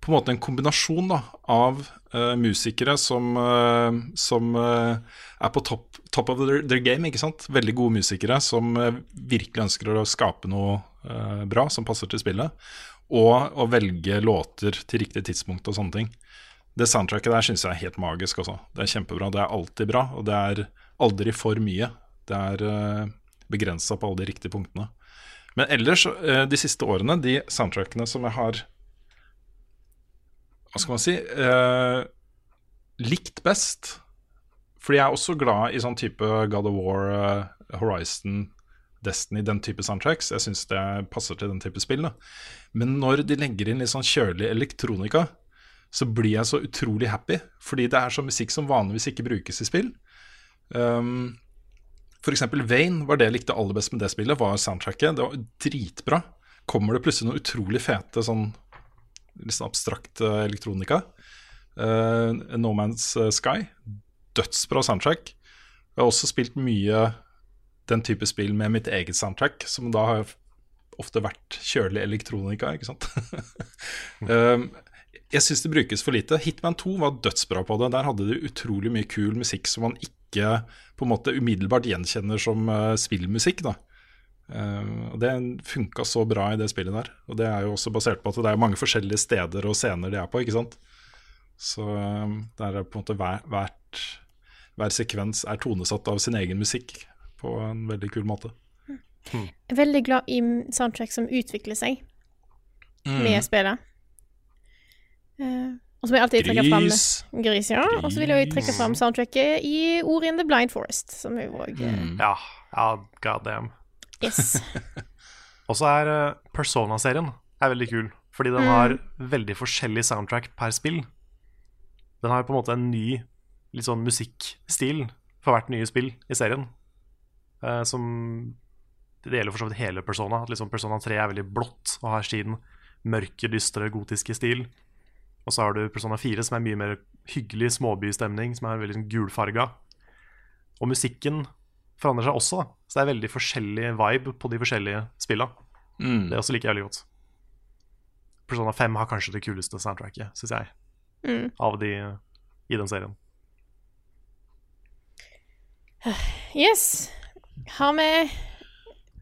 på en måte en kombinasjon da, av uh, musikere som, uh, som uh, er på top, top of their, their game. ikke sant? Veldig gode musikere som virkelig ønsker å skape noe bra som passer til spillet. Og å velge låter til riktig tidspunkt og sånne ting. Det soundtracket der syns jeg er helt magisk også. Det er kjempebra. Det er alltid bra, og det er aldri for mye. Det er uh, begrensa på alle de riktige punktene. Men ellers, eh, de siste årene, de soundtrackene som jeg har Hva skal man si eh, likt best Fordi jeg er også glad i sånn type God of War, eh, Horizon, Destiny, den type soundtracks. Jeg syns det passer til den type spill. Da. Men når de legger inn litt sånn kjølig elektronika, så blir jeg så utrolig happy. Fordi det er sånn musikk som vanligvis ikke brukes i spill. Um, eksempel Vane var det jeg likte aller best med det spillet, var soundtracket. Det var dritbra. Kommer det plutselig noen utrolig fete sånn sånn abstrakt elektronika. Uh, no Man's Sky. Dødsbra soundtrack. Jeg har også spilt mye den type spill med mitt eget soundtrack, som da har ofte vært kjølig elektronika, ikke sant. um, jeg syns det brukes for lite. Hitman 2 var dødsbra på det. Der hadde de utrolig mye kul musikk som man ikke på en måte umiddelbart gjenkjenner som uh, spillmusikk. da. Uh, og Det funka så bra i det spillet der. Og det er jo også basert på at det er mange forskjellige steder og scener de er på. ikke sant? Så uh, der er på en måte hver, hvert, hver sekvens er tonesatt av sin egen musikk på en veldig kul måte. Jeg er veldig glad i soundtrack som utvikler seg Mm. med spillet. Eh, og så vil jeg alltid trekke fram Gris. Gris, ja. Og så vil jeg trekke fram soundtracket i Ori in the Blind Forest, som jo òg Mm. Ja, ja god damn. Yes. Og så er eh, Persona-serien er veldig kul, fordi den Mm. har veldig forskjellig soundtrack per spill. Den har på en måte en ny litt sånn musikkstil for hvert nye spill i serien. Eh, som Det gjelder for så vidt hele Persona. At liksom Persona 3 er veldig blått og har sin mørke, dystre, gotiske stil. Og så har du Persona 4, som er mye mer hyggelig småbystemning, som er veldig sånn gulfarga. Og musikken forandrer seg også, da. så det er veldig forskjellig vibe på de forskjellige spilla. Mm. Det også like jævlig godt. Persona 5 har kanskje det kuleste soundtracket, syns jeg, Mm. av de i den serien. Yes. Har vi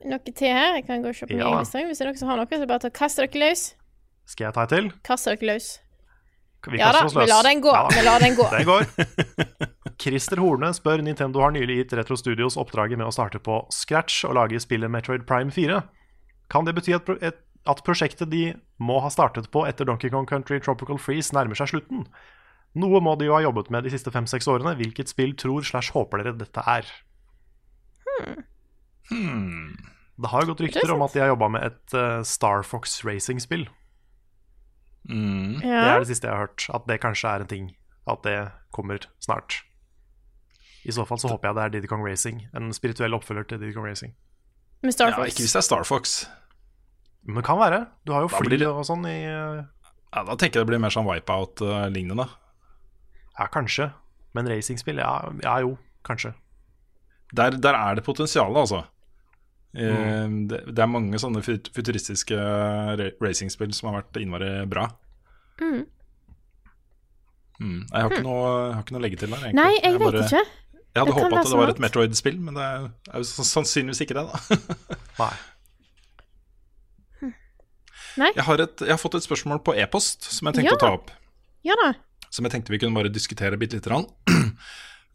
noe til her? Jeg kan gå og se på min egen. Hvis det er noen som har noe, så er bare til å kaste dere løs. Skal jeg ta et til? Kaste dere løs. Vi Ja da, vi lar den gå. Ja. Vi lar den gå. Den går. Christer Horne spør Nintendo har nylig gitt Retro Studios oppdraget med å starte på scratch og lage spillet Metroid Prime 4. Kan det bety at, pro et, at prosjektet de må ha startet på etter Donkey Kong Country Tropical Freeze nærmer seg slutten? Noe må de jo ha jobbet med de siste fem-seks årene. Hvilket spill tror slash håper dere dette er? Hmm. Det har jo gått rykter om at de har jobba med et uh, Star Fox Racing-spill. Mm. Det er det siste jeg har hørt. At det kanskje er en ting. At det kommer snart. I så fall så håper jeg det er Diddy Kong Racing. En spirituell oppfølger til Diddy Kong Racing. Med Star Ja, Fox. ikke hvis det er Star Fox. Men det kan være. Du har jo fly det- og sånn i Ja, Da tenker jeg det blir mer sånn Wipeout-lignende. Ja, kanskje. Men racingspill, ja, ja jo, kanskje. Der, der er det potensial, altså. Eh, det, det er mange sånne futuristiske racingspill som har vært innmari bra. Mm. Mm. Jeg har ikke, noe, jeg har ikke noe å legge til der. egentlig. Nei, jeg vet bare- ikke. Jeg hadde håpa at det var et Metroid-spill, men det er er jo sannsynligvis ikke det, da. Nei. Nei. Jeg har, et, jeg har fått et spørsmål på e-post som jeg tenkte Ja. å ta opp. Ja da. Som jeg tenkte vi kunne bare diskutere bitte lite grann.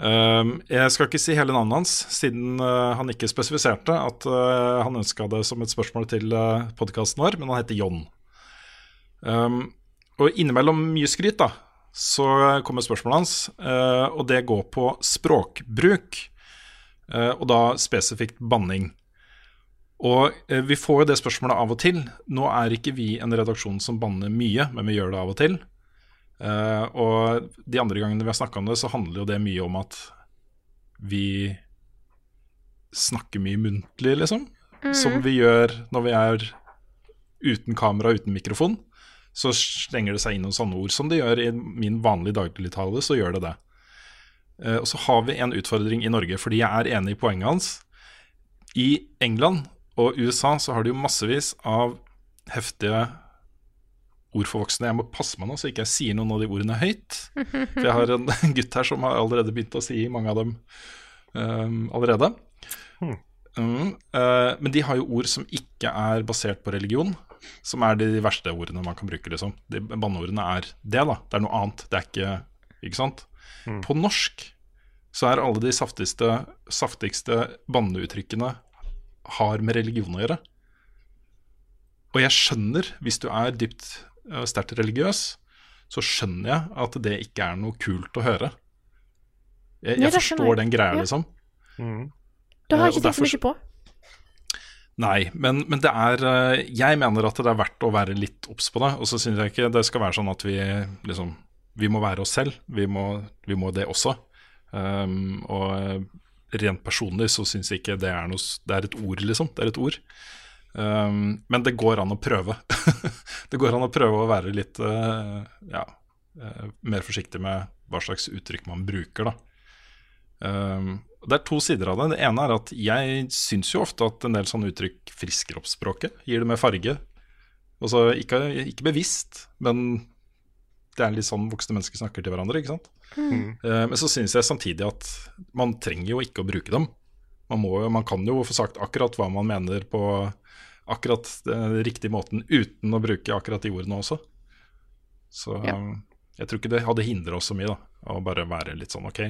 Um, jeg skal ikke si hele navnet hans, siden uh, han ikke spesifiserte at uh, han ønska det som et spørsmål til uh, podkasten vår, men han heter John. Um, og innimellom mye skryt, da, så kommer spørsmålet hans, og det går på språkbruk. Og da spesifikt banning. Og vi får jo det spørsmålet av og til. Nå er ikke vi en redaksjon som banner mye, men vi gjør det av og til. Eh, og de andre gangene vi har snakka om det, så handler jo det mye om at vi snakker mye muntlig, liksom. Mm. Som vi gjør når vi er uten kamera, uten mikrofon. Så slenger det seg inn noen sånne ord. Som det gjør i min vanlige dagligtale, så gjør det det. Uh, og så har vi en utfordring i Norge, fordi jeg er enig i poenget hans. I England og USA så har de jo massevis av heftige ord for voksne. Jeg må passe meg nå så ikke jeg sier noen av de ordene høyt. For jeg har en gutt her som har allerede begynt å si mange av dem um, allerede. Mm, uh, men de har jo ord som ikke er basert på religion, som er de verste ordene man kan bruke. liksom. De Banneordene er det, da. Det er noe annet. Det er ikke Ikke sant? På norsk så er alle de saftigste, saftigste banneuttrykkene har med religion å gjøre. Og jeg skjønner, hvis du er dypt sterkt religiøs, så skjønner jeg at det ikke er noe kult å høre. Jeg, jeg forstår den greia, Ja. liksom. Du har Eh, jeg ikke tenkt så mye på. Nei, men, men det er eh, Jeg mener at det er verdt å være litt obs på det. Og så syns jeg ikke det skal være sånn at vi liksom Vi må være oss selv. Vi må, vi må det også. Um, og eh, rent personlig så syns jeg ikke det er noe Det er et ord, liksom. Det er et ord. Um, men det går an å prøve. det går an å prøve å være litt uh, ja, uh, mer forsiktig med hva slags uttrykk man bruker, da. Um, det er to sider av det. Det ene er at jeg syns jo ofte at en del sånne uttrykk frisker opp språket. Gir det mer farge. Altså ikke, ikke bevisst, men det er litt sånn voksne mennesker snakker til hverandre, ikke sant. Mm. Uh, men så syns jeg samtidig at man trenger jo ikke å bruke dem. Man, må, jo- man kan jo få sagt akkurat hva man mener på akkurat den riktige måten uten å bruke akkurat de ordene også. Så Ja. jeg tror ikke det hadde hindra oss så mye, da. Å bare være litt sånn ok.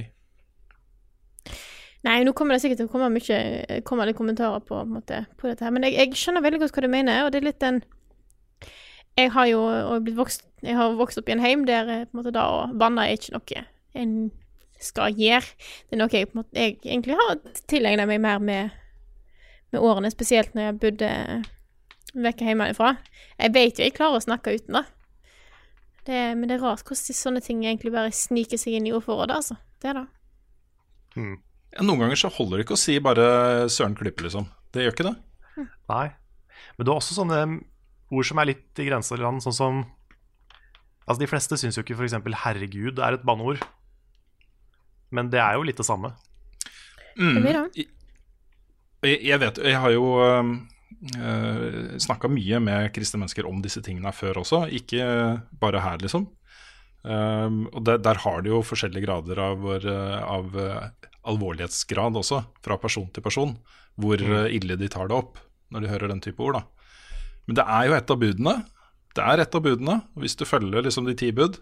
Nei, nå kommer det sikkert til å komme mye komme litt kommentarer på, måte, på dette her, men jeg, jeg skjønner veldig godt hva du mener, og det er litt den Jeg har jo vokst, jeg har vokst opp i en heim der eh, på en måte da å banne er ikke noe en skal gjøre. Det er noe jeg, på måte, jeg egentlig har tilegnet meg mer med, med årene, spesielt når jeg bodde vekk hjemmefra. Jeg vet jo jeg klarer å snakke uten det. det men det er rart hvordan sånne ting egentlig bare sniker seg inn i ordforrådet, altså. Det er det. Ja, noen ganger så holder det ikke å si bare 'søren Klippe', liksom. Det gjør ikke det. Nei. Men du har også sånne ord som er litt i grenseland, sånn som Altså, de fleste syns jo ikke f.eks. 'herregud' er et banneord. Men det er jo litt det samme. Mm. Det blir det. Jeg, jeg vet, jeg har jo uh, snakka mye med kristne mennesker om disse tingene før også, ikke bare her, liksom. Um, og der, der har de jo forskjellige grader av, uh, av uh, alvorlighetsgrad også, fra person til person, hvor mm. ille de tar det opp når de hører den type ord. da. Men det er jo et av budene. Det er et av budene. Hvis du følger liksom de ti bud,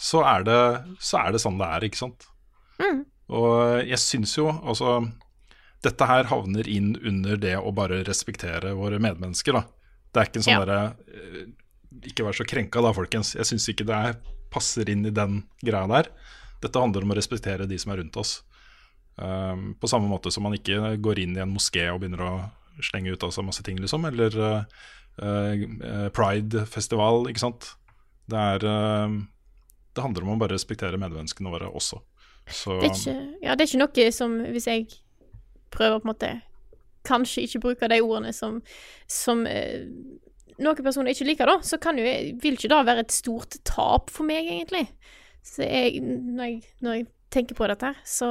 så er, det, så er det sånn det er, ikke sant. Mm. Og jeg syns jo altså Dette her havner inn under det å bare respektere våre medmennesker, da. Det er ikke en sånn Ja. derre eh, Ikke vær så krenka da, folkens. Jeg syns ikke det er, passer inn i den greia der. Dette handler om å respektere de som er rundt oss. Um, på samme måte som man ikke går inn i en moské og begynner å slenge ut av seg masse ting, liksom. Eller uh, uh, Pride-festival, ikke sant. Det er uh, Det handler om å bare respektere medmenneskene våre også. Så Det er ikke, ja, det er ikke noe som Hvis jeg prøver på en måte Kanskje ikke bruke de ordene som, som eh, noen personer ikke liker, da, så kan jo jeg, vil ikke det være et stort tap for meg, egentlig. Så jeg, når jeg, når jeg tenker på dette her, så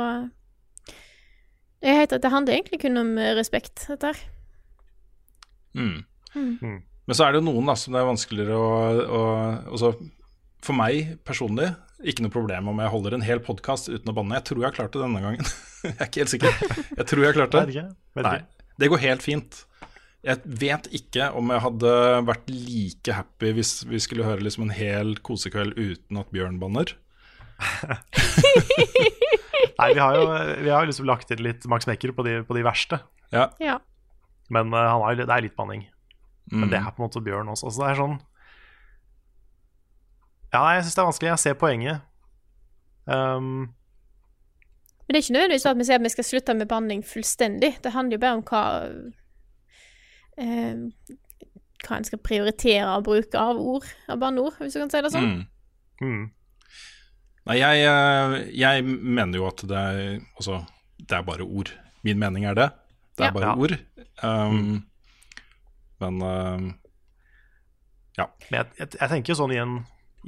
jeg heter, Det handler egentlig kun om eh, respekt, dette her. Mm. Mm. Men så er det jo noen da, som det er vanskeligere å, å altså, For meg personlig, ikke noe problem om jeg holder en hel podkast uten å banne. Jeg tror jeg har klart det denne gangen. jeg er ikke helt sikker. Jeg tror jeg har klart det. Vet Nei, det går helt fint. Jeg vet ikke om jeg hadde vært like happy hvis vi skulle høre liksom en hel kosekveld uten at Bjørn banner. Nei, vi har jo vi har liksom lagt inn litt Max Mekker på de, på de verste. Ja. Ja. Men uh, han har, det er litt banning. Men Mm. det er på en måte Bjørn også. Så det er sånn Ja, jeg syns det er vanskelig. Jeg ser poenget. Um, Men det er ikke nødvendigvis at vi sier at vi skal slutte med banning fullstendig. Det handler jo bare om hva eh, Hva en skal prioritere å bruke av ord, av banneord, hvis du kan si det sånn. Mm. mm. Nei, jeg, eh, jeg mener jo at det er Altså, det er bare ord. Min mening er det. Det er Ja. bare Ja. ord. Um, Men uh, ja. Men jeg, jeg, jeg tenker jo sånn i en,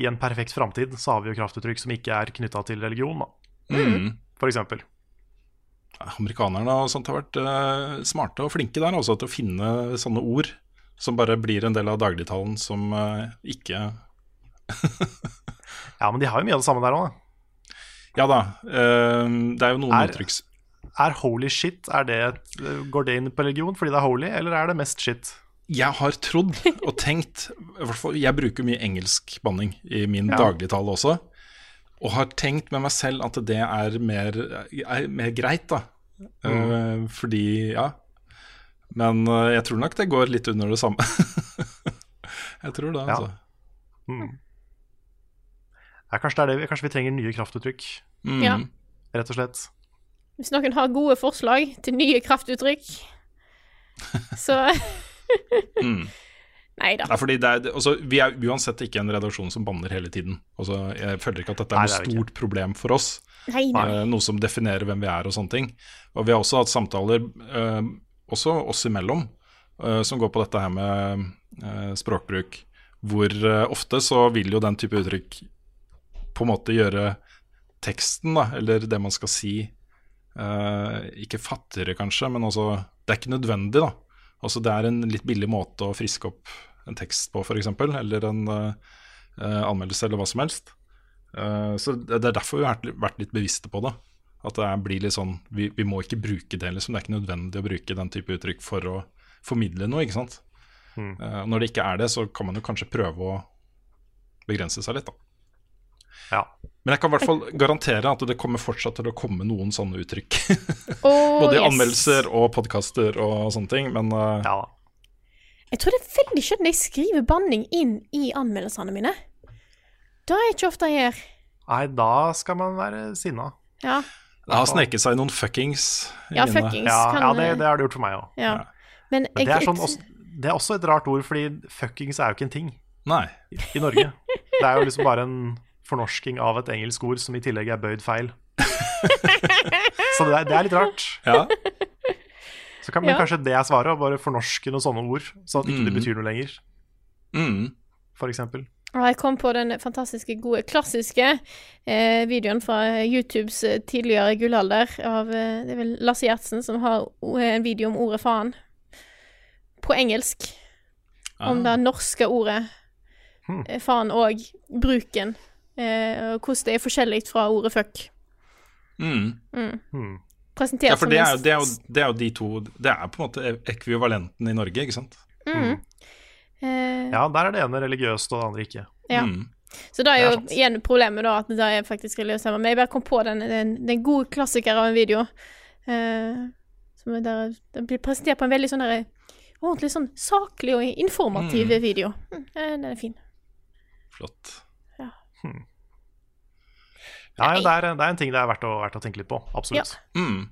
i en perfekt framtid så har vi jo kraftuttrykk som ikke er knytta til religion, da. Mm. For eksempel. Amerikanerne og sånt har vært uh, smarte og flinke der også til å finne sånne ord som bare blir en del av dagligtalen som uh, ikke Ja, men de har jo mye av det samme der òg, da. Ja da. Uh, det er jo noen Er- uttrykk Er holy shit er det Går det inn på religion fordi det er holy, eller er det mest shit? Jeg har trodd og tenkt i hvert fall, Jeg bruker mye engelsk banning i min Ja. dagligtale også. Og har tenkt med meg selv at det er mer, er mer greit, da. Eh, fordi, ja. Men uh, jeg tror nok det går litt under det samme. jeg tror det, Ja. altså. Mm. Ja, kanskje, det er det, vi- kanskje vi trenger nye kraftuttrykk, Mm. Ja. rett og slett. Hvis noen har gode forslag til nye kraftuttrykk, så Mm. Nei da. Nei, er, altså, vi er uansett ikke en redaksjon som banner hele tiden. Altså, jeg føler ikke at dette er noe det er stort problem for oss. Nei, nei. Eh, noe som definerer hvem vi er og sånne ting. Og vi har også hatt samtaler, eh, også oss imellom, eh, som går på dette her med eh, språkbruk. Hvor eh, ofte så vil jo den type uttrykk på en måte gjøre teksten, da, eller det man skal si, eh, ikke fattigere kanskje, men altså Det er ikke nødvendig, da. Altså Det er en litt billig måte å friske opp en tekst på, f.eks., eller en eh, anmeldelse, eller hva som helst. Uh, så det er derfor vi har vært, litt bevisste på det. At det blir litt sånn vi, vi må ikke bruke det, liksom. Det er ikke nødvendig å bruke den type uttrykk for å formidle noe, ikke sant. Mm. Uh, når det ikke er det, så kan man jo kanskje prøve å begrense seg litt, da. Ja. Men jeg kan i hvert fall garantere at det kommer fortsatt til å komme noen sånne uttrykk. Oh, Både i yes. anmeldelser og podkaster og sånne ting. Men uh... ja. Jeg tror det er veldig sjelden jeg skriver banning inn i anmeldelsene mine. Det er ikke ofte jeg gjør. Nei, da skal man være sinna. Ja, det har sneket seg noen fuckings Ja, fuckings. Ja, kan- ja det, det har det gjort for meg òg. ja. Men, Men det er, sånn, også, det er også et rart ord, fordi fuckings er jo ikke en ting Nei. i, i Norge. Det er jo liksom bare en fornorsking av et engelsk ord som i tillegg er bøyd feil. Så det er, det er litt rart. Ja. Så kan, men Ja. kanskje det er svaret, å bare fornorske noen sånne ord, så at ikke det Mm. betyr noe lenger, Mm. for eksempel. Og jeg kom på den fantastiske, gode, klassiske eh, videoen fra YouTubes eh, tidligere gullalder av eh, Det er vel Lasse Gjertsen som har en video om ordet faen. På engelsk. Om Ah. det norske ordet Hmm. faen og bruken. Eh, og hvordan det er forskjellig fra ordet fuck. Mm. Mm. Hmm. Presentert Ja, for det er, det, er jo, det er jo de to Det er på en måte ekvivalenten i Norge, ikke sant? Mm. Eh, Ja, der er det ene religiøst og det andre ikke. Ja. Mm. Så da er Det er jo igjen problemet da at det er faktisk religiøst tema. Men jeg bare kom på den, den, den gode klassiker av en video. Eh, som er der, den blir presentert på en veldig sånn der ordentlig sånn saklig og informativ Mm. video. Mm, eh, den er fin. Flott. Ja, ja, det, er, det er en ting det er verdt å, verdt å tenke litt på. Absolutt. Mm.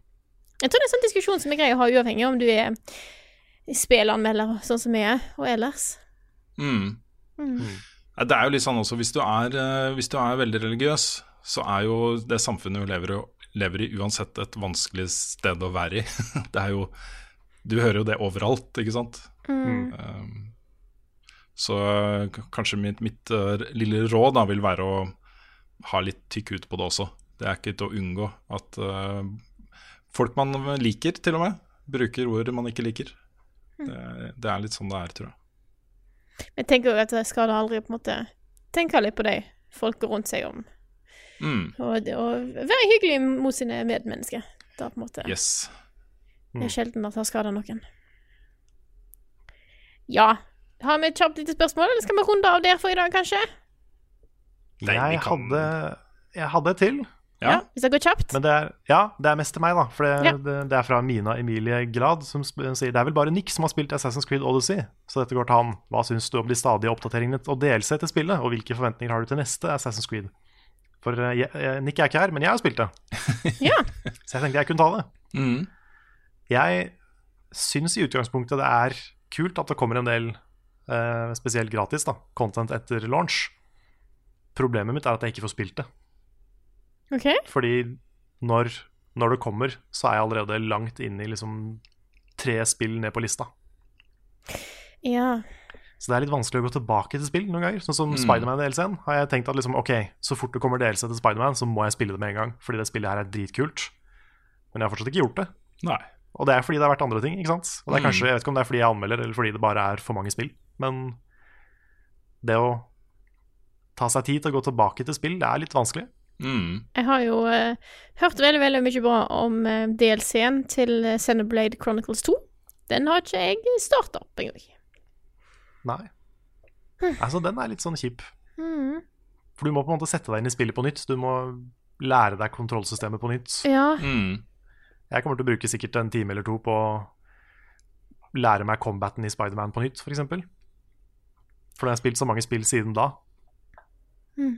Jeg tror det er en sånn diskusjon som er grei å ha uavhengig om du er spillanmelder, sånn som vi er, og ellers. Mm. Mm. Det er jo litt sånn også, hvis du er, eh, hvis du er veldig religiøs, så er jo det samfunnet du lever, i- lever i uansett et vanskelig sted å være i. Det er jo Du hører jo det overalt, ikke sant? Mm. Um, så eh, kanskje mitt, mitt eh, lille råd da vil være å ha litt tykk ut på det også. Det er ikke til å unngå at uh, folk man liker, til og med, bruker ord man ikke liker. Det, det er litt sånn det er, tror jeg. Jeg tenker jo at jeg skal aldri på en måte tenke litt på de folka rundt seg om. Mm. Og, og være hyggelig mot sine medmennesker. Er på en måte Yes. Det er sjelden at det har skada noen. Ja. Har vi et kjapt lite spørsmål, eller skal vi runde av der for i dag, kanskje? Nei, Jeg kan- hadde, jeg hadde et til. Ja. Hvis det går kjapt? Men det er, ja, det er mest til meg, da. For det, Ja. det, det er fra Mina Emilie Glad, som sier det er vel bare Nick som har spilt Assassin's Creed Odyssey. Så dette går til han. Hva syns du om de stadige oppdateringene og delse til spillet, og hvilke forventninger har du til neste Assassin's Creed? For eh, jeg, jeg, Nick er ikke her, men jeg har spilt det. Ja. Så jeg tenkte jeg kunne ta det. Mm. Jeg syns i utgangspunktet det er kult at det kommer en del eh, spesielt gratis da, content etter launch. Problemet mitt er at jeg ikke får spilt det. OK. Fordi når, når det kommer, så er jeg allerede langt inn i liksom tre spill ned på lista. Ja. Så det er litt vanskelig å gå tilbake til spill noen ganger. Sånn som Mm. Spiderman-DLC-en har jeg tenkt at liksom, ok, så fort det kommer DLC til Spiderman, så må jeg spille det med en gang. Fordi det spillet her er dritkult. Men jeg har fortsatt ikke gjort det. Nei. Og det er fordi det har vært andre ting. ikke sant? Og det er Mm. kanskje, Jeg vet ikke om det er fordi jeg anmelder, eller fordi det bare er for mange spill. Men det å ta seg tid til å gå tilbake til spill, det er litt vanskelig. Mm. Jeg har jo uh, hørt veldig veldig mye bra om uh, DLC-en til eh, Xenoblade Chronicles 2. Den har ikke jeg starta opp engang. Nei. Altså, den er litt sånn kjip. Mm. For du må på en måte sette deg inn i spillet på nytt. Du må lære deg kontrollsystemet på nytt. Ja. Mm. Jeg kommer til å bruke sikkert en time eller to på å lære meg combaten i Spiderman på nytt, f.eks. For, jeg har spilt så mange spill siden da. Mm.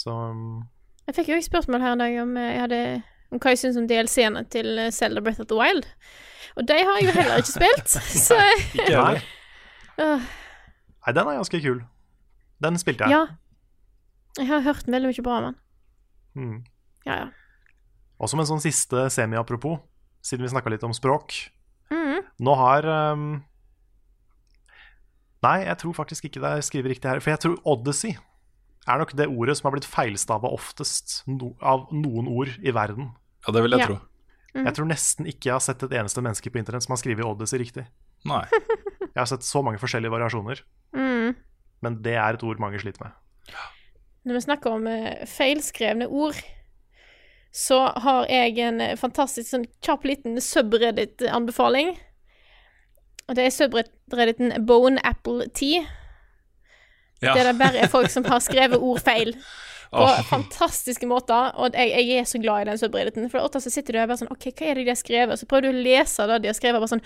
Så um, Jeg fikk jo et spørsmål her en dag om, eh, jeg hadde, om hva jeg syns om DLC-ene til eh, Zelda Breath of the Wild. Og de har jeg jo heller ikke spilt, så Ikke heller. uh. Nei, den er ganske kul. Den spilte jeg. Ja. Jeg har hørt veldig mye bra om den. Mm. Ja, ja. Og som en sånn siste semi-apropos, siden vi snakka litt om språk. Mm. Nå har um, Nei, jeg tror faktisk ikke det er skrevet riktig her. For jeg tror Odyssey er nok det ordet som har blitt feilstava oftest no av noen ord i verden. Ja, det vil jeg Ja. tro. Mm. Jeg tror nesten ikke jeg har sett et eneste menneske på internett som har skrevet Odyssey riktig. Nei. Jeg har sett så mange forskjellige variasjoner, Mm. men det er et ord mange sliter med. Når vi snakker om eh, feilskrevne ord, så har jeg en eh, fantastisk sånn kjapp liten subreddit-anbefaling. Og det er subredditen Bone Apple Tea. Ja. Der det bare er folk som har skrevet ord feil. På oh. fantastiske måter. Og jeg, jeg er så glad i den subredditen. For ofte så sitter du og bare sånn OK, hva er det de har skrevet? Så prøver du å lese det de har skrevet, og bare sånn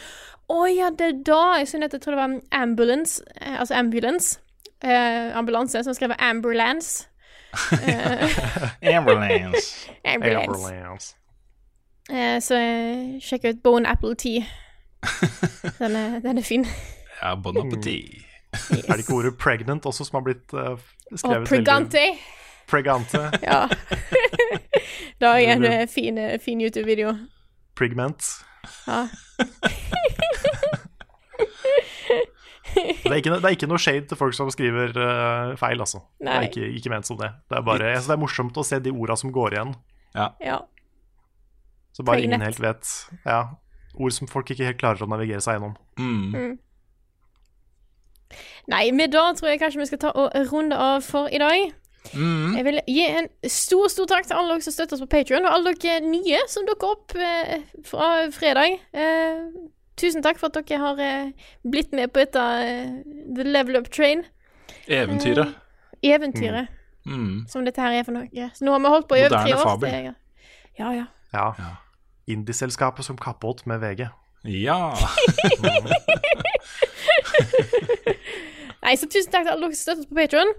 Å ja, det er da Jeg synes jeg tror det var ambulance, eh, altså ambulance. Eh, ambulanse, som skrev ambulance. Eh, Ambulance. ambulance. Eh, så eh, sjekk ut Bone Apple Tea. Den er, den er fin. Ja, bon appétit. Er det ikke ordet pregnant også som har blitt uh, Og skrevet Pregante. Pregante. Ja. da er en eh, fin, eh, fin YouTube-video. Pregment Ja. Det er, ikke, det er ikke noe shade til folk som skriver uh, feil, altså. Det er ikke, ikke ment som det. Det er bare altså, det er morsomt å se de orda som går igjen. ja. Så bare Pregnant. ingen helt vet. Ja, Ord som folk ikke helt klarer å navigere seg gjennom. Mm. Nei, med da tror jeg kanskje vi skal ta og runde av for i dag. Mm. Jeg vil gi en stor stor takk til alle dere som støtter oss på Patreon og alle dere nye som dukker opp eh, fra fredag. Eh, tusen takk for at dere har eh, blitt med på dette eh, The Level Up Train. Eventyret. Eventyret Mm. som dette her er for noe. Så nå har vi holdt på i over tre år. fabel. Det er- Ja, ja. Ja. Indieselskapet som kappåt med VG. Ja. Nei, så tusen takk til alle dere som støtter oss på Patreon.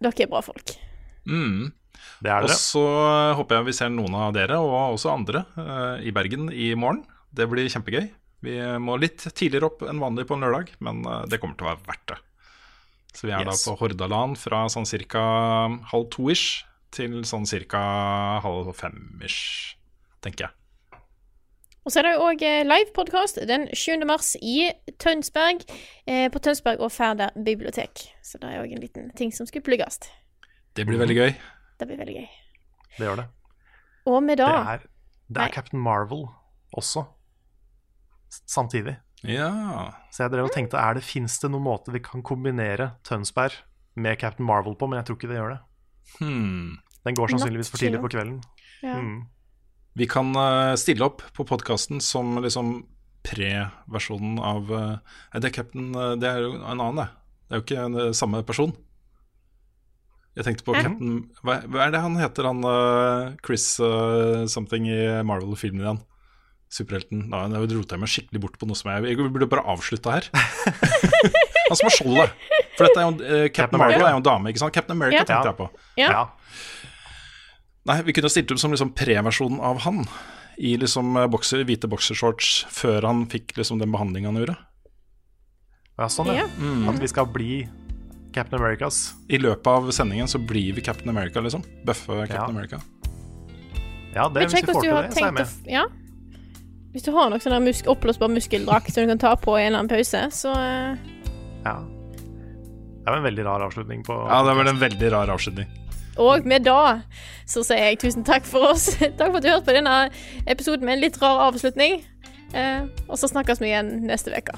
Dere er bra folk. Mm. Det er det. Og så håper jeg vi ser noen av dere, og også andre, eh, i Bergen i morgen. Det blir kjempegøy. Vi må litt tidligere opp enn vanlig på en lørdag, men eh, det kommer til å være verdt det. Så vi er Yes. da på Hordaland fra sånn cirka halv to-ish til sånn cirka halv fem-ish, tenker jeg. Og så er det jo òg livepodkast den 7. mars i Tønsberg, eh, på Tønsberg og Færder bibliotek. Så det er òg en liten ting som skulle plugges. Det blir veldig gøy. Det blir veldig gøy. Det gjør det. Og med Det da er, det er Captain Marvel også. Samtidig. Ja. Så jeg drev og tenkte, er det, fins det noen måte vi kan kombinere Tønsberg med Captain Marvel på, men jeg tror ikke det gjør det. Hmm. Den går sannsynligvis for tidlig på kvelden. Ja. Mm. Vi kan eh, stille opp på podkasten som liksom pre-versjonen av eh, Nei, det er Captain eh, Det er jo en annen, det. Det er jo ikke en, samme person. Jeg tenkte på mm. Captain hva, hva er det han heter, han Chris uh, something i Marvel-filmen igjen? Superhelten. Da nå roter jeg meg skikkelig bort på noe som jeg Jeg burde bare avslutta her. han som har skjoldet. For dette er jo, uh, Captain Captain Marvel er jo en dame, ikke sant? Captain America Ja. tenkte jeg på. Ja. Ja. Nei, vi kunne stilt opp som liksom pre-versjonen av han. I liksom eh, bokser, hvite boksershorts før han fikk liksom den behandlinga han gjorde. ja, sånn, ja. Mm. At vi skal bli Captain Americas. I løpet av sendingen så blir vi Captain America, liksom. Bøffe Captain Ja. America. Ja, det, hvis vi får til det, så er jeg med. å Ja. Hvis du har noe sånn musk oppblåsbar muskeldrakt som du kan ta på i en eller annen pause, så uh... Ja. Det er en veldig rar avslutning på Ja, det var en veldig rar avslutning. Og med da så sier jeg tusen takk for oss. takk for at du hørte på denne episoden med en litt rar avslutning. Eh, og så snakkes vi igjen neste uke.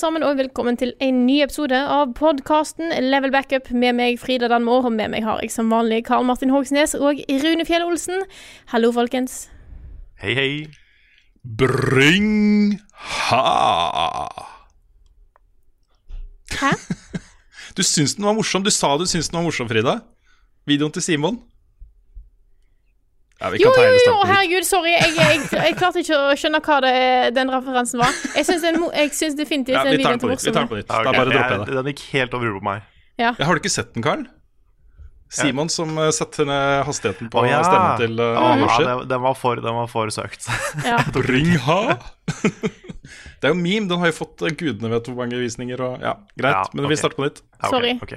Sammen, og velkommen til en ny episode av podkasten Level Backup med meg, Frida Danmo, og med meg har jeg som vanlig Karl Martin Hogsnes og Rune Fjell Olsen. Hallo, folkens. Hei, hei. Bring ha! Hæ? Du syns den var morsom. Du sa du syns den var morsom, Frida. Videoen til Simon. Ja, vi Jo, kan ta jo, jo, herregud, sorry. Jeg, jeg, jeg klarte ikke å skjønne hva det, den referansen var. Jeg syns, jeg definitivt Ja, den videoen til nytt. Vi tar den på nytt. Ja, Da bare dropper jeg Jeg- det. Den gikk helt over hodet på meg. Ja. Har du ikke sett den, Carl? Simon som eh, setter ned hastigheten på oh, ja. stemmen til uh, Å, ja, den, var for, den var for søkt. Ja. Ring ha! det er jo meme. Den har jo fått eh, gudene vet hvor mange visninger og Ja, greit. Ja, Men ok. vi starter på nytt. Ja, ok, Sorry. ok.